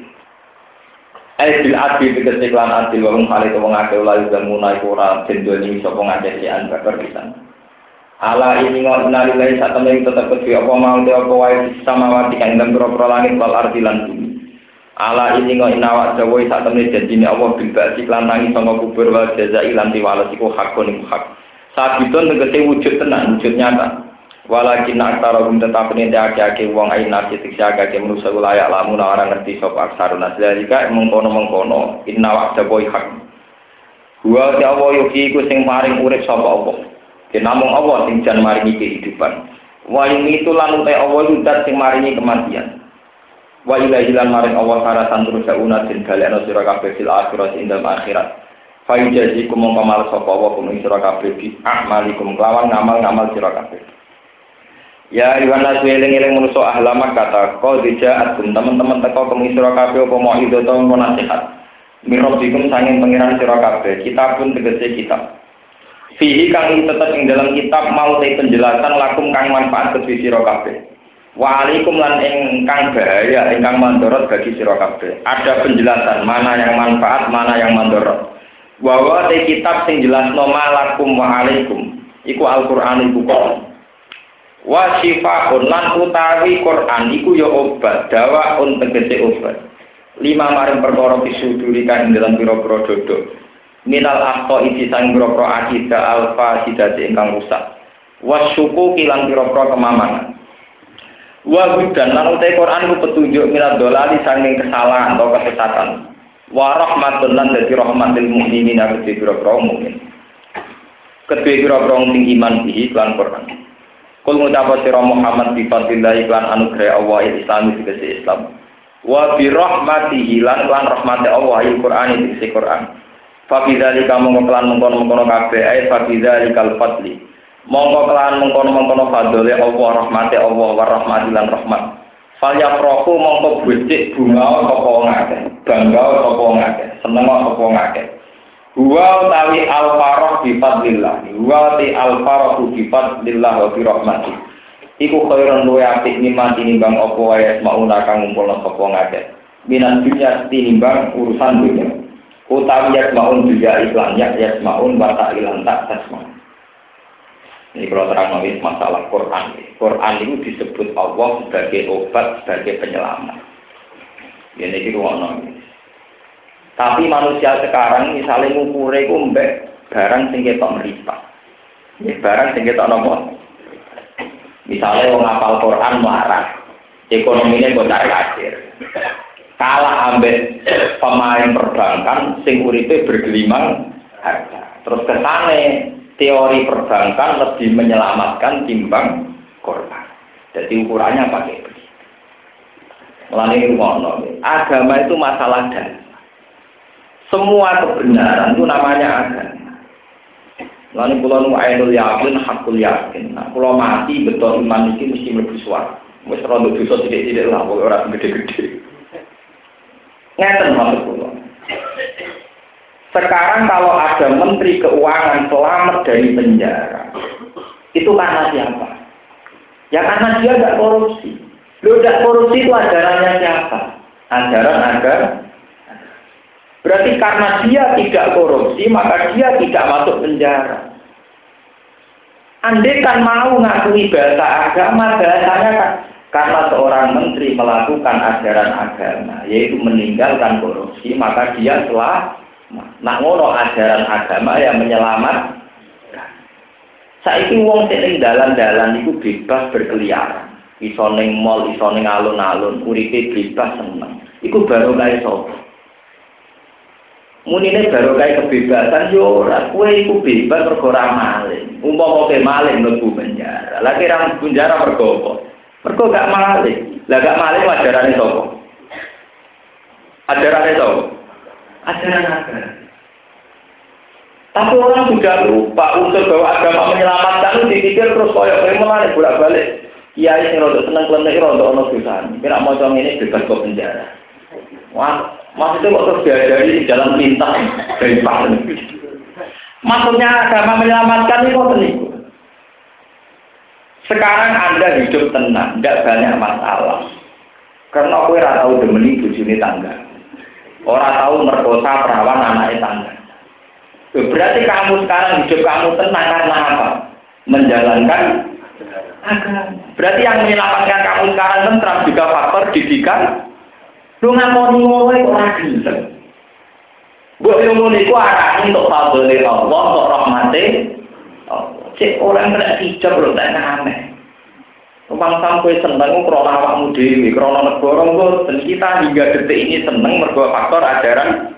Ai bil adil tegese kelan adil wa mung kali wong akeh ulah zamuna iku ora jendoni sapa ngakeh si anbar pisan. Ala ini ngot nalilai saat temen tetap kedua apa mau dia apa wae sama wati dalam pura langit wal arti bumi. Ala ini ngot inawak jawai saat temen janji ini Allah bil basi kelantangi sama kubur wal jaza ilan tiwalas iku hakun iku hak. Saat itu negesi wujud tenang, wujud nyata. Walakin aksara gum tetap ini ake wong ain nasi tiksa ake menusa wilayah lamu na orang ngerti sop aksarun nasdalika mengkono mengkono inawak jawai hak. Gua ya Allah yuki iku sing paring urip sapa Allah. Ya namung Allah sing jan maringi kehidupan. Wa ini itu lan utai Allah itu dat sing maringi kematian. Wa ilahi lan maring Allah saratan terus sauna den galekno sira kabeh fil akhirat ing dalam akhirat. Fa yujazikum mongko sapa Allah kum sira kabeh bi amalikum kelawan ngamal-ngamal sira kabeh. Ya ayuhan nasu eling-eling manusa ahlama kata kau dijaat teman-teman teko kum sira kabeh apa mau itu tahun nasihat. Mirobikum sanging pengiran sira. Kita pun tegese kitab. Fihi kang tetap ing dalam kitab mau te penjelasan lakum kang manfaat ke sira. Wa alaikum lan ingkang bahaya ingkang mandorot bagi sira kabeh. Ada penjelasan mana yang manfaat, mana yang mandorot. Wa te kitab sing jelasno malakum wa alaikum. Iku Al-Qur'an iku Quran. Wa syifaun lan utawi Quran iku ya obat, dawa un tegese obat. Lima maring perkara pisuduri kan dalam pira-pira dodok minal akto isi sang biro akidah alfa sidati ingkang rusak wasyuku kilang biro-biro kemamangan wa dan lan utai Quran ku petunjuk minal dolali sanging kesalahan atau kesesatan. Wa rahmatun lan dadi rahmatil mukminin aku biro-biro mukmin. Kedua biro-biro sing iman bihi kelan Quran. Kul ngucap sira Muhammad bi fadlillah iklan anugerah Allah Islam dikasih Islam. Wa bi rahmatihi lan lan rahmati Allah Al-Qur'an dikasih Quran. Fakidali kamu kelan mengkono mengkono kafe, ay kal fadli. Mongko kelan mengkono mengkono fadole Allah rahmati Allah wa rahmati lan rahmat. Falya proku mongko bucik bunga sapa ngake, bangga sapa ngake, seneng sapa ngake. Huwa utawi al faroh bi fadlillah. Huwa ti al faroh bi fadlillah wa bi rahmati. Iku khairan luwe apik nimati nimbang apa wae mauna kang ngumpulna sapa ngake. Minan dunya tinimbang urusan dunia utawi yasmaun juga iklan ya yasmaun bata ilan tak tasma ini kalau terang nulis masalah Quran. Quran itu disebut Allah sebagai obat sebagai penyelamat. Ini itu nulis tapi manusia sekarang misalnya ngukure itu mbak barang sing ketok meripat. Barang sing ketok nopo? Misalnya mau ngapal Quran marah ekonominya cari kacir kalah ambek pemain perbankan sing uripe bergelimang harga. Terus kesane teori perbankan lebih menyelamatkan timbang korban. Jadi ukurannya pakai begitu. Melani rumah Agama itu masalah dasar. Semua kebenaran itu namanya agama. Lalu pulau nu ainul yakin, hakul yakin. Nah, pulau mati betul iman ini mesti lebih suara. Mesti rondo dosa tidak tidak lah, orang gede-gede. Ngeten maksud pulau. Sekarang kalau ada menteri keuangan selamat dari penjara, itu karena siapa? Ya karena dia tidak korupsi. Lu tidak korupsi itu ajarannya siapa? Ajaran agama Berarti karena dia tidak korupsi, maka dia tidak masuk penjara. Andai kan mau ngakui bahasa agama, bahasanya kan karena seorang menteri melakukan ajaran agama, yaitu meninggalkan korupsi, maka dia telah nak ngono ajaran agama yang menyelamat. Saiki wong sing dalan-dalan itu bebas berkeliaran. Iso ning mall, iso ning alun-alun, uripe bebas seneng. Iku baru kaya sapa? Munine baru kayak kebebasan yo ora kowe iku bebas mergo ora maling. Umpama kowe maling mlebu penjara. Lah kira penjara mergo apa? Mergo gak maling. Lah gak maling ajarane sapa? Ajarane sapa? Ajaran agama. Tapi orang sudah lupa unsur bahwa agama menyelamatkan dipikir terus koyok koyok melalui bolak balik. Iya ini rodok seneng klenek rodok ono dosa. Kira mau ini bebas ke penjara. Wah, maksudnya terus diajari di jalan pintas dari paling. Maksudnya agama menyelamatkan itu apa Sekarang Anda hidup tenang, tidak banyak masalah. Karena aku ora tahu demeni bojone tangga. Orang tahu merkosa perawan anaknya tangga. Berarti kamu sekarang hidup kamu tenang karena apa? Menjalankan agama. Berarti yang menyelamatkan kamu sekarang tentram juga faktor didikan Lu ngakoni ngono iku ora gelem. Mbok yo ngono iku arane untuk fadhole Allah, untuk rahmate Cek orang kena hijab lho tak aneh. Tumpang sampai seneng krana awakmu dhewe, krana negara dan kita hingga detik ini seneng mergo faktor ajaran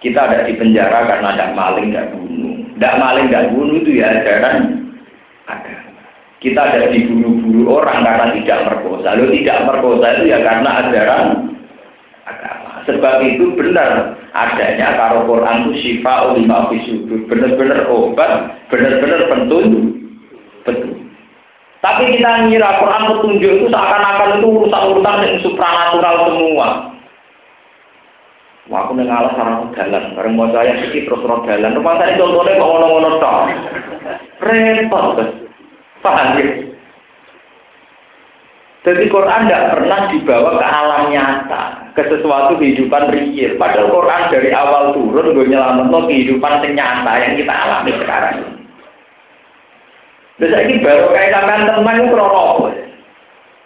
kita ada di penjara karena ada maling, tidak bunuh. Tidak maling, tidak bunuh itu ya ajaran agama. Kita ada dibunuh-bunuh orang karena tidak merkosa. Lalu tidak merkosa itu ya karena ajaran agama. Sebab itu benar adanya karo Quran itu syifa ulima fisudur. Benar-benar obat, benar-benar petunjuk. Betul. Tapi kita ngira Quran petunjuk itu seakan-akan itu urusan-urusan yang supranatural semua. Wah, aku ngalah sarang jalan, bareng mau saya sedikit terus roh jalan. Rumah saya contohnya kok ngono-ngono tok. Repot, Paham ya? Jadi Quran tidak pernah dibawa ke alam nyata, ke sesuatu kehidupan real. Padahal Quran dari awal turun gue nyelamat kehidupan nyata yang kita alami sekarang. Terus ini baru kayak sampean teman itu krono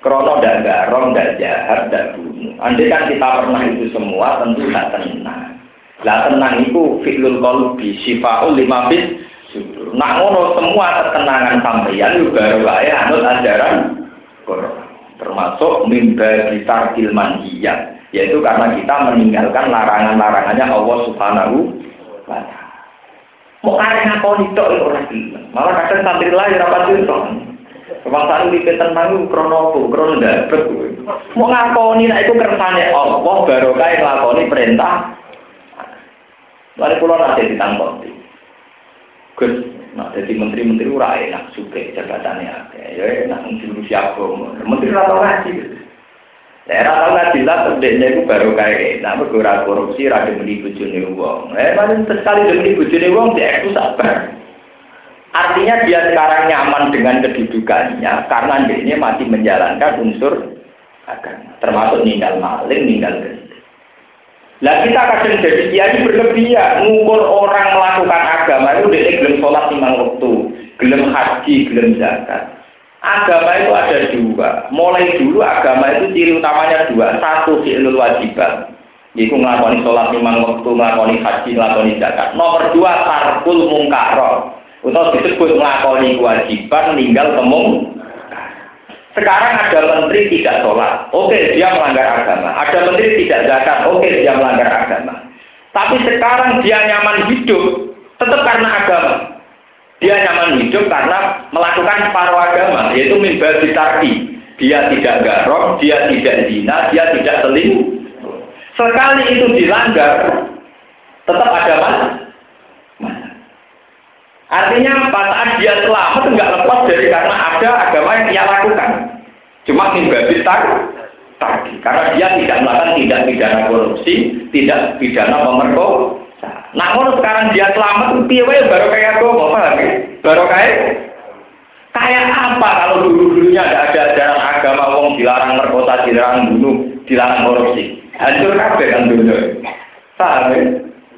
Krono dan garong, dan jahat, dan bunuh. Andai kan kita pernah itu semua, tentu tidak tenang. Lah tenang itu fi'lul qalbi, sifa'ul lima bis, Nak ngono semua ketenangan sampeyan juga wae anut ajaran. Termasuk mimba tarkil manhiyat, yaitu karena kita meninggalkan larangan-larangannya Allah Subhanahu wa. Mau arek ngakoni tok ora Malah kadang santri lain ora pati tok. Kebangsaan di tenang krono apa? Krono dapet Mau ngakoni nek itu kersane Allah baru kae nglakoni perintah. Lalu pulau nanti ditangkap. Gus, nah jadi menteri-menteri ora enak juga jabatannya ya enak ngurusi agama. Menteri ora tau ngaji. Ya ora tau ngaji lah terdeknya itu baru kayak nah korupsi ra demi bojone wong. Eh paling sekali demi bojone wong dia itu sabar. Artinya dia sekarang nyaman dengan kedudukannya karena dia masih menjalankan unsur agama, termasuk ninggal maling, ninggal Lah kita kadang jadi kiai berlebihan, ngukur orang melakukan agama itu dia gelem sholat lima waktu, gelem haji, gelem zakat. Agama itu ada dua. Mulai dulu agama itu ciri utamanya dua. Satu fi'lul wajibat. Iku ngelakoni sholat lima waktu, ngelakoni haji, ngelakoni zakat. Nomor dua tarkul mungkaro. Untuk disebut ngelakoni kewajiban, tinggal temung sekarang ada menteri tidak sholat, oke dia melanggar agama. Ada menteri tidak zakat, oke dia melanggar agama. Tapi sekarang dia nyaman hidup, tetap karena agama. Dia nyaman hidup karena melakukan separuh agama, yaitu mimba ditarki. dia tidak garong, dia tidak zina, dia tidak seling. Sekali itu dilanggar, tetap ada mas. Artinya apa? Saat dia selamat enggak lepas dari karena ada agama yang dia lakukan. Cuma mimbabi tadi. Karena dia tidak melakukan tidak pidana korupsi, tidak pidana pemerkosa. Kalau sekarang dia selamat, piye baru kayak mau paham ya? Baru kayak kayak apa kalau dulu-dulunya ada ada ajaran agama wong dilarang merkosa, dilarang bunuh, dilarang korupsi. Hancur kabeh kan dunia. Paham ya?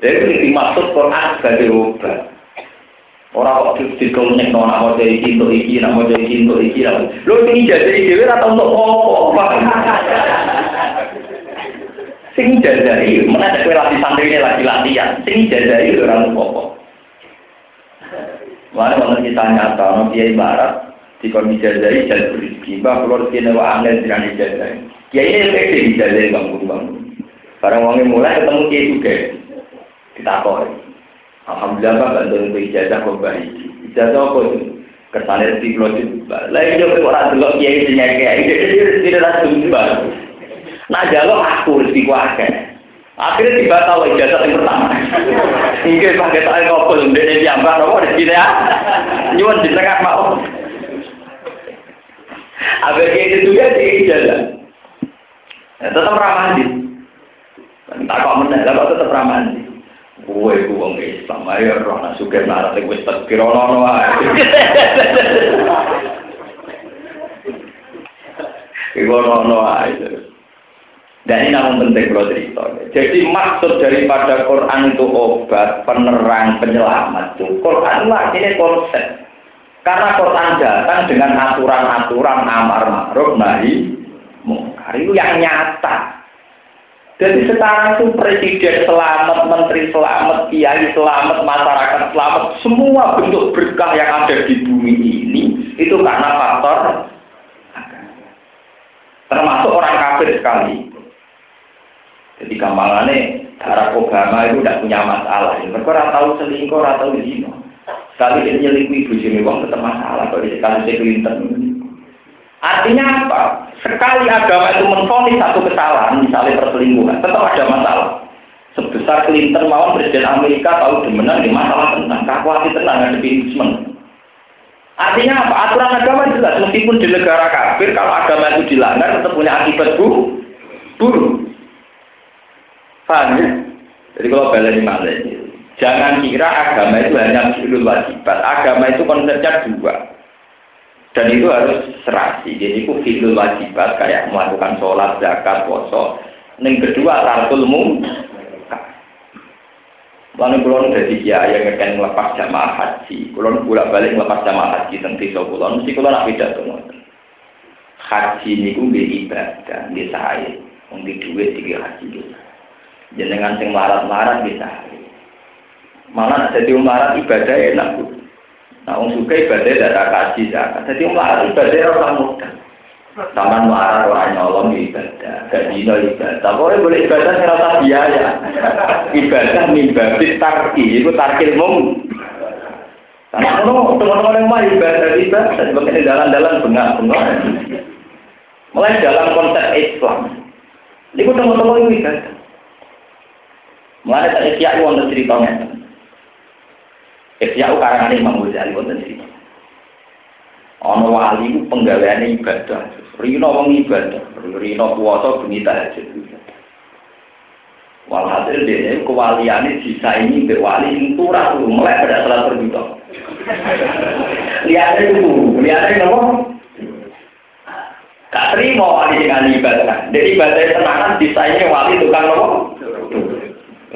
Jadi itu dimaksud Quran sebagai obat. Orang kok dikomnek nona mau jadi cinta iki, nak mau jadi cinta iki, lo ini jadi dewi atau untuk apa? Sing jajari, mana ada lagi santri ini lagi latihan. Sing jajari orang apa? Mana mana kita nyata, no kiai barat di kondisi jajari jadi berizki. Bah keluar sini wa angin dengan dijajari. Kiai ini pede dijajari bangun bangun. Barang wangi mulai ketemu kiai juga. Kita koi. Alhamdulillah pak bantu untuk ijazah kok baik. Ijazah apa itu? Kesannya di pulau juga. Lagi juga orang dulu kiai punya kiai. Jadi tidak ada juga. Nah jalur aku rezeki kuake. Akhirnya tiba tahu ijazah yang pertama. Mungkin pakai tak ngobrol, dia diambil, nopo di sini ya. Nyuwun di tengah mau. Abis itu juga di ijazah. Ya, tetap ramah Tak kok meneh, kok tetap ramah Gue ku wong Islam, ayo roh nak suka narat gue tekir ono wae. Iku ono wae. Dan ini namun penting kalau cerita. Jadi maksud daripada Quran itu obat, penerang, penyelamat itu. Quran lah ini konsep. Karena Quran datang dengan aturan-aturan amar ma'ruf nahi mungkar itu yang nyata. Jadi sekarang itu presiden selamat, menteri selamat, kiai selamat, masyarakat selamat, semua bentuk berkah yang ada di bumi ini itu karena faktor termasuk orang kafir sekali. Jadi gampangannya darah Obama itu tidak punya masalah. Mereka orang tahu selingkuh, orang tahu zina. Sekali dia nyelingkuh ibu sini uang tetap masalah. Kalau sekali Clinton. Artinya apa? Sekali agama itu menfonis satu kesalahan, misalnya perselingkuhan, tetap ada masalah. Sebesar Clinton mawon Presiden Amerika tahu demenan di masalah tentang kakuati tenang ada impeachment. Artinya apa? Aturan agama jelas, meskipun di negara kafir, kalau agama itu dilanggar tetap punya akibat buruk. buruk. Paham ya? Jadi kalau balik malah jangan kira agama itu hanya fi'lul wajibat. Agama itu konsepnya dua. Dan itu harus serasi. Jadi itu fi'lul wajibat kayak melakukan sholat, zakat, puasa. Yang kedua tarkul Lalu kulon dari kiai yang akan melepas jamaah haji. Kulon bolak balik melepas jamaah haji tentang desa kulon. Mesti kulon nak beda tuh. Haji ini gue ibadah, di saya. Untuk duit tiga haji gitu jenengan sing marat-marat bisa malah jadi marat ibadah enak bu nah wong suka ibadah tidak kaji zakat jadi marat ibadah orang mudah Taman marah orang nyolong ibadah, gak dino ibadah. Boleh boleh ibadah saya rasa biaya. Ibadah mimbabi tarki, itu tarkil mum. Karena teman-teman yang mah ibadah ibadah, sebagai dalam-dalam bengak-bengak. Mulai dalam konsep Islam. Itu teman-teman ibadah. Mulai tak Ikhya wonten ceritanya. Ikhya karangan Imam Ghazali wonten cerita. Ono wali ku penggaweane ibadah. Rino wong ibadah, rino puasa bengi tahajud. Walhasil dia kewaliannya sisa ini mbek wali sing turah tuh mulai pada salat berbuka. Lihatnya itu, lihatnya apa? Gak terima wali dengan ibadah. Jadi ibadah tenanan sisa ini wali tukang apa?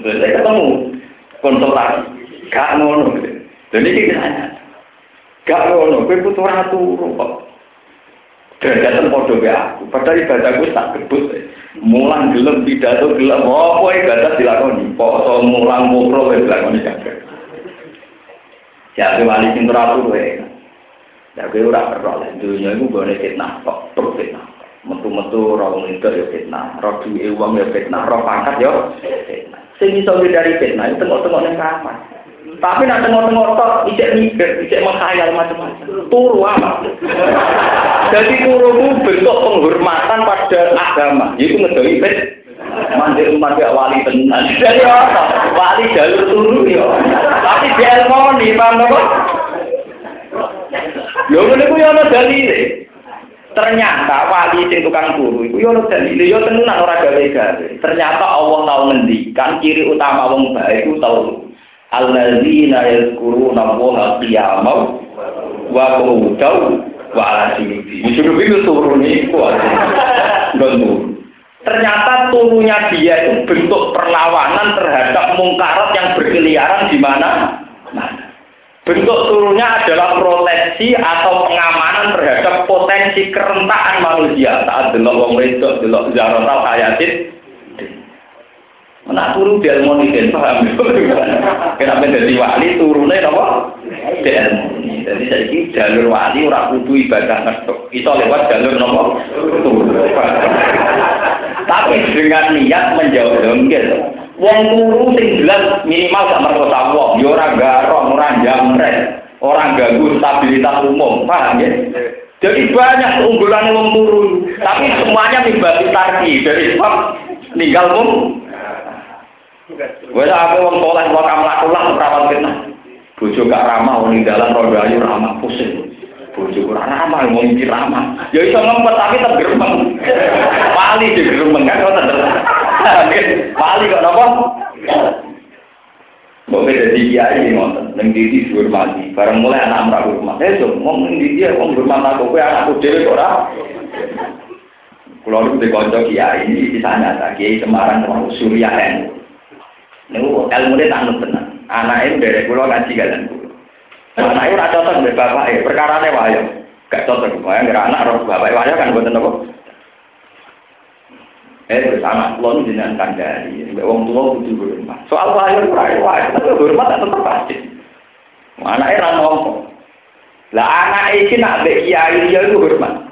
Saya ketemu konsultasi, gak ngono. Ini kita gak ngono, gue butuh ratu kok. Derajatan podo ya aku, padahal ibadah gue tak kebut. Mulang gelem pidato gelem, apa ibadah dilakoni. Poso mulang mukro gue dilakoni jaga. Jadi wali sing ratu gue. Ya gue ora perlu lah, dunia itu gue fitnah kok, fitnah. Metu-metu roh itu ya fitnah, roh duwe uang ya fitnah, roh pangkat ya fitnah. Sing iso dari fitnah itu tengok-tengok ning kamar. Tapi nak tengok-tengok tok, ijek mikir, ijek menghayal macam-macam. Turu apa? Jadi turu itu bentuk penghormatan pada agama. Itu ngedoi bet. Mandi mandi wali tenan. Jadi apa? Wali jalur turu ya. Tapi dia mau nih, paham apa? Lho ngene ku yo ana dalile. Ternyata wali sing tukang turu iku yo dalile yo tenan ora gawe-gawe. Ternyata Allah tahu ngendikan ciri utama wong baik iku tau alladzina yazkuruna Allah qiyaman wa qu'udan wa ala junubi. Disuruh itu turun itu Ternyata turunnya dia itu bentuk perlawanan terhadap mungkarat yang berkeliaran di mana? Mana? Bentuk turunnya adalah proteksi atau pengamanan terhadap potensi kerentakan manusia saat delok wong wedok, delok zarotal hayatin Nah turu di ilmu ini paham Kenapa jadi wali turunnya apa? Di Jadi saya ini jalur wali orang kudu ibadah ngetok. Itu lewat jalur? Turun. Tapi dengan niat menjauh dongkel. Wong turu sing jelas minimal gak merkosa wong. Ya orang garong, orang jamret. Orang ganggu stabilitas umum. Paham ya? Jadi banyak keunggulan wong turun. Tapi semuanya tiba-tiba tarki. Dari sebab ninggal pun Wes aku wong soleh kok kamlakulah perawan fitnah. Bojo gak ramah wong dalan rondo ayu ramah pusing. Bojo ora ramah wong iki ramah. Ya iso ngempet tapi tetep gremeng. Wali di gremeng kan kok. Wali kok napa? Mbok beda di kiai ngoten, ning didi dihormati. Bareng mulai anak mraku rumah. Eh, so, wong ning didi wong hormat aku kowe anakku dhewe kok ora. Kulo niku dikonco kiai ini kisah nyata, kiai Semarang termasuk Surya NU. Niku ilmu dia tak tenang. Anak itu dari pulau ngaji kalian pulau. Anak itu rasa cocok dari bapak ya. Perkara ini wayo. Gak cocok. Nggak anak roh bapak wayo kan buat apa? Eh bersama pulau ini dengan kandari. Mbak wong tua butuh hormat. Soal wayo wayo wayo. Tapi hormat tak tetap pasti. Itu rasa ngomong. Lah anak ini nak be kiai dia itu hormat.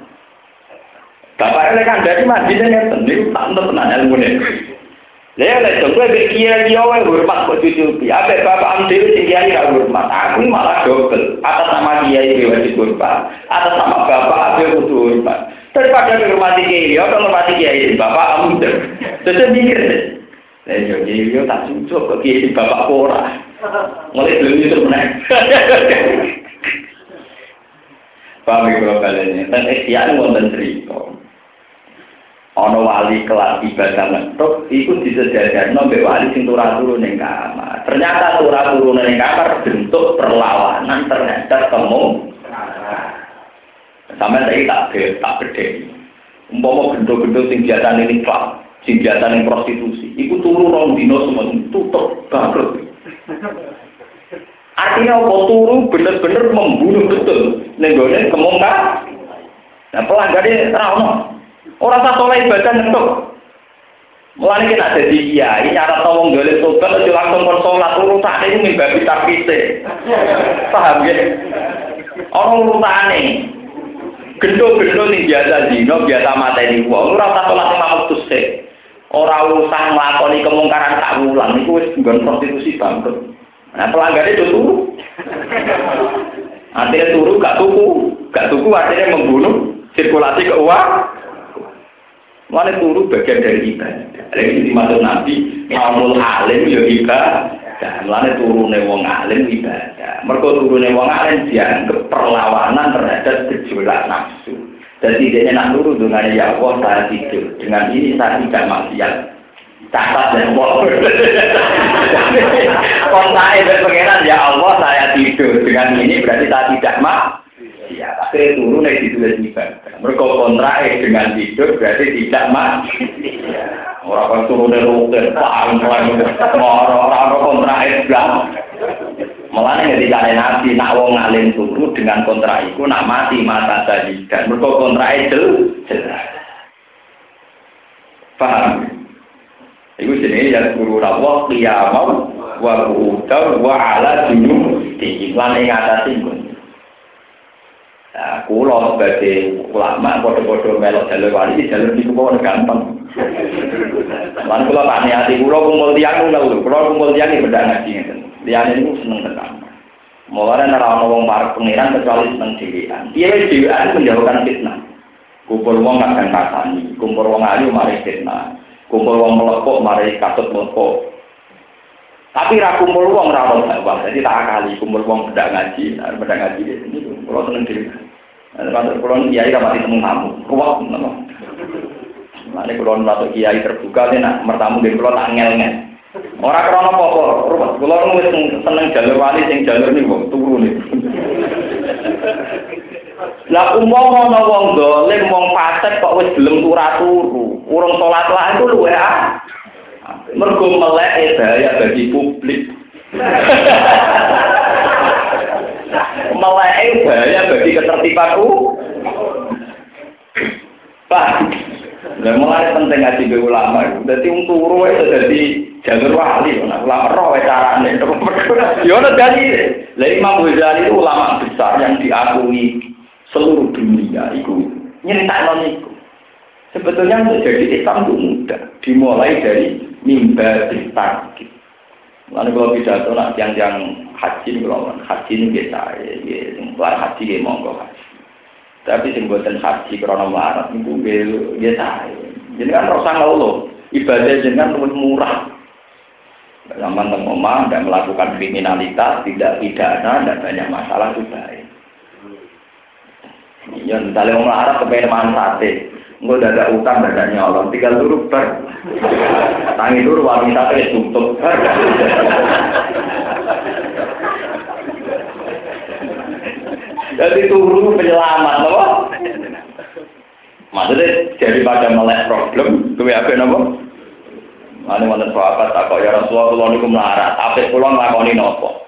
Bapak ini kan dari masjidnya ngerti. Ini tak tenang ilmu ini. Lha lek kowe mek kiai yo wae hormat kok cucuki. Ape bapak am dhewe sing kiai hormat. Aku malah dobel. Atas nama kiai dhewe wajib hormat. Atas nama bapak ape kudu hormat. Daripada menghormati kiai, yo menghormati kiai bapak am dhewe. Terus mikir deh. Lah yo kiai yo tak cucuk kok kiai bapak ora. Mulai belum itu meneh. Paham ya kalau kalian. Dan ikhtiar wonten cerita. ana wali kelas ibadah metuk iku disejajarno mbek wali sing turu ning kamar. Ternyata turu ning kamar bentuk perlawanan terhadap temu. Sampai saya tak tak gede. Umpama gendo-gendo sing biasa ini klub, sing biasa ini prostitusi, iku turu rong dino semua tutup bangkrut. Artinya apa turu bener-bener membunuh betul. Nenggone kemungkar. Nah pelanggannya terang Orang tak soleh ibadah ngetuk. Mulane kita ada di kiai, cara tolong golek tobat aja langsung kon salat urutane iku mimbabi tarkise. Paham ya? Orang urutane gendho-gendho sing biasa zina, biasa mateni wong, ora usah salat lima waktu sik. Ora usah nglakoni kemungkaran tak ulang iku wis nggon prostitusi bangkrut. Nah, pelanggannya itu turu. Artinya turu gak tuku, gak tuku artinya membunuh sirkulasi keuangan. Mana turu bagian dari ibadah. Ini dimaksud Nabi, kaumul alim ya ibadah. Mana turune wong alim ibadah. Mereka turune wong alim dianggap perlawanan terhadap gejolak nafsu. Jadi dia nak turu dengan ya Allah saya tidur. Dengan ini saya tidak maksiat. Catat dan Allah. Kontai berpengenan ya Allah saya tidur. Dengan ini berarti saya tidak mak. Ya, tapi turun dari ditulis ibadah. Mereka kontrak dengan tidur berarti tidak mati. Orang kan turun dari rukun, paham, orang-orang kontrak Islam. Malah ketika ada nabi, nak wong ngalim turu dengan kontrak itu, nak mati mata tadi. Dan mereka kontrak itu jelas. Paham? Itu jenis yang guru rawah, qiyamah, wa ku'udar, wa ala junub. Yang atas itu. Nah, kulo sebagai ulama bodoh-bodoh melok jalur wali jalur di kulo gampang. Lan kulo tanya hati kulo kumpul tiang kulo, kulo kumpul tiang ini beda ngaji Liyane niku seneng tekan. Mulane ora ana wong parek pengiran kecuali seneng dhewean. Piye dhewean menjauhkan fitnah. Kumpul wong kadang kasani, kumpul wong ayu mari fitnah. Kumpul wong melepok mari katut melepok. Tapi ra kumpul wong ra. Jadi tak akali kumpul wong bedak ngaji, bedak ngaji ini kulo seneng dhewe. Nah, kalau kulo kiai ra mati temu tamu. Ruwet ngono. Mane kulo nang kiai terbuka nek mertamu nggih kulo tak ngel-ngel. Ora krana apa-apa, ruwet. Kula wis seneng jalur wali sing jalur niku turu niku. Lah umpama ana wong dolim wong fasik kok wis gelem turu, urung salat lah itu luwe ah. Mergo melek bahaya bagi publik. melek bahaya bagi ketertibanku. Pak, Lah mulai penting ngaji be ulama. Dadi wong turu itu dadi jalur wali. Nah, ulama roh wae carane. Ya ono dadi. Lah Imam Ghazali itu ulama besar yang diakui seluruh dunia itu nyeritakno niku. Sebetulnya untuk jadi Islam itu mudah. Dimulai dari mimbar tarkib. Lalu kalau pidato nak yang haji kalau haji ini biasa, ya, ya, haji ya monggo haji. Tapi sing buatan haji marat niku nggih sae. Jadi kan rasa ngeluh, ibadah jenengan luwih murah. Zaman teng omah tidak melakukan kriminalitas, tidak pidana, tidak banyak masalah itu baik. Ya, misalnya Arab kepengen makan nggak ada utang, ada nyolong, tinggal dulu ber. Tangi dulu wanita itu tutup. Jadi turu penyelamat, apa? Maksudnya daripada melek problem, gue apa nopo? Mana mana sahabat tak kok ya Rasulullah kalau niku melarat, apa pulang lakoni nopo?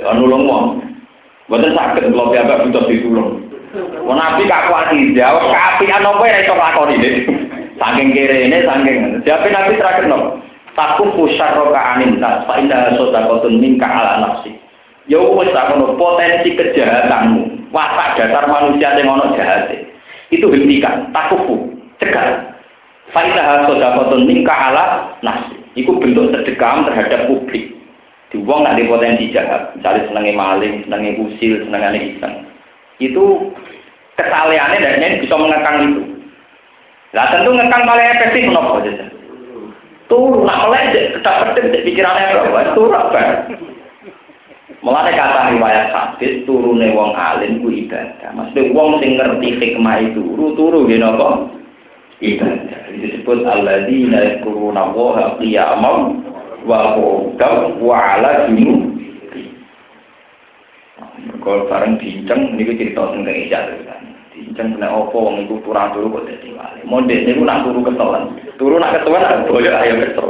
Ya nulung wong. Bukan sakit kalau biasa bisa ditulung. Nabi kak kuati jawab kapian nopo ya itu lakoni deh. Saking kiri ini, saking siapa nabi terakhir nopo? Takut pusar roka anin tak, pak indah sodakotun minka ala nafsi. Ya wis potensi kejahatanmu watak dasar manusia yang ono jahat itu hentikan takufu cegah Faidah sodakotun ningka ala nasi. Itu bentuk sedekah terhadap publik. Di wong nanti potensi jahat. Misalnya senengnya maling, senengnya usil, senengnya iseng. Itu kesalehannya dan bisa mengekang itu. Lah tentu ngekang paling efektif menapa aja. Tuh, nak melek tetap penting pikirannya apa? Tuh, apa? Mulane kata riwayat hadis turune wong alim ku ibadah. Maksudnya wong sing ngerti hikmah itu turu nggih napa? Ibadah. Disebut alladzina yadhkuruna Allaha qiyaman wa qu'udan wa 'ala junub. Kalau bareng dinceng niku cerita tentang Isya kan. Dinceng kena opo wong iku turun turu kok dadi wali. Monde niku nak turu kesolan. Turu nak kesolan boyo ayo kesel.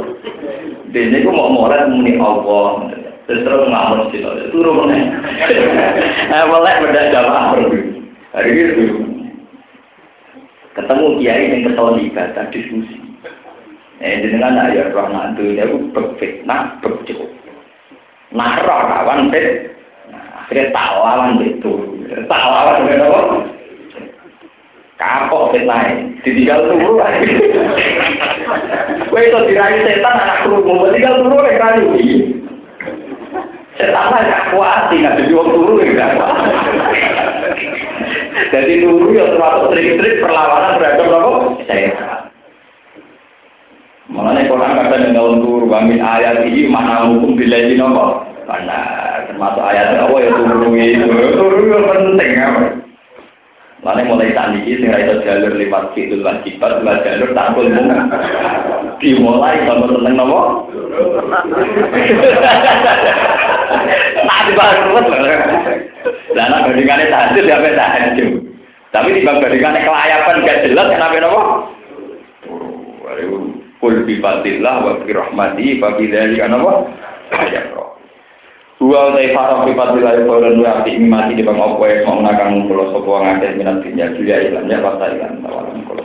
Dene niku mau molat muni Allah. Terus terus ngamun sih, turun meneh. Eh, melek beda jamaah Hari itu ketemu kiai yang kesal ibadah diskusi. Eh, dengan ayat rahmat itu dia berfitnah bercukup. Nah, bet, nah, akhirnya tak lawan itu, tak lawan apa? Kapok fitnah, ditinggal turu lagi. Wah itu dirayu setan anak kerumuh, tinggal turu lagi rayu. Setan gak kuat, nggak jadi waktu turu ya kuat. Jadi turu ya termasuk trik-trik perlawanan terhadap apa? Setan. Mengenai Quran kata dalam turu, wamin ayat ini mana hukum bila ini nopo? Karena termasuk ayat Allah ya turu itu, turu itu penting apa? Mana mulai tadi sing itu jalur lewat situ wajibat, lewat jalur takut mung. Dimulai kalau seneng nopo? Tak dibangun. Lah nek bandingane tahajud ya apa tahajud. Tapi di bandingane kelayapan gak jelas kenapa nopo? Kul bi fadillah wa bi rahmati fa bi dzalika napa? Ayat roh. Dua utai haram pipat wilayah dan dua hati imati di bang opo es mau nakang kulo sopo ngakeh minat dunia julia ilan ya pasta ilan tawaran kulo.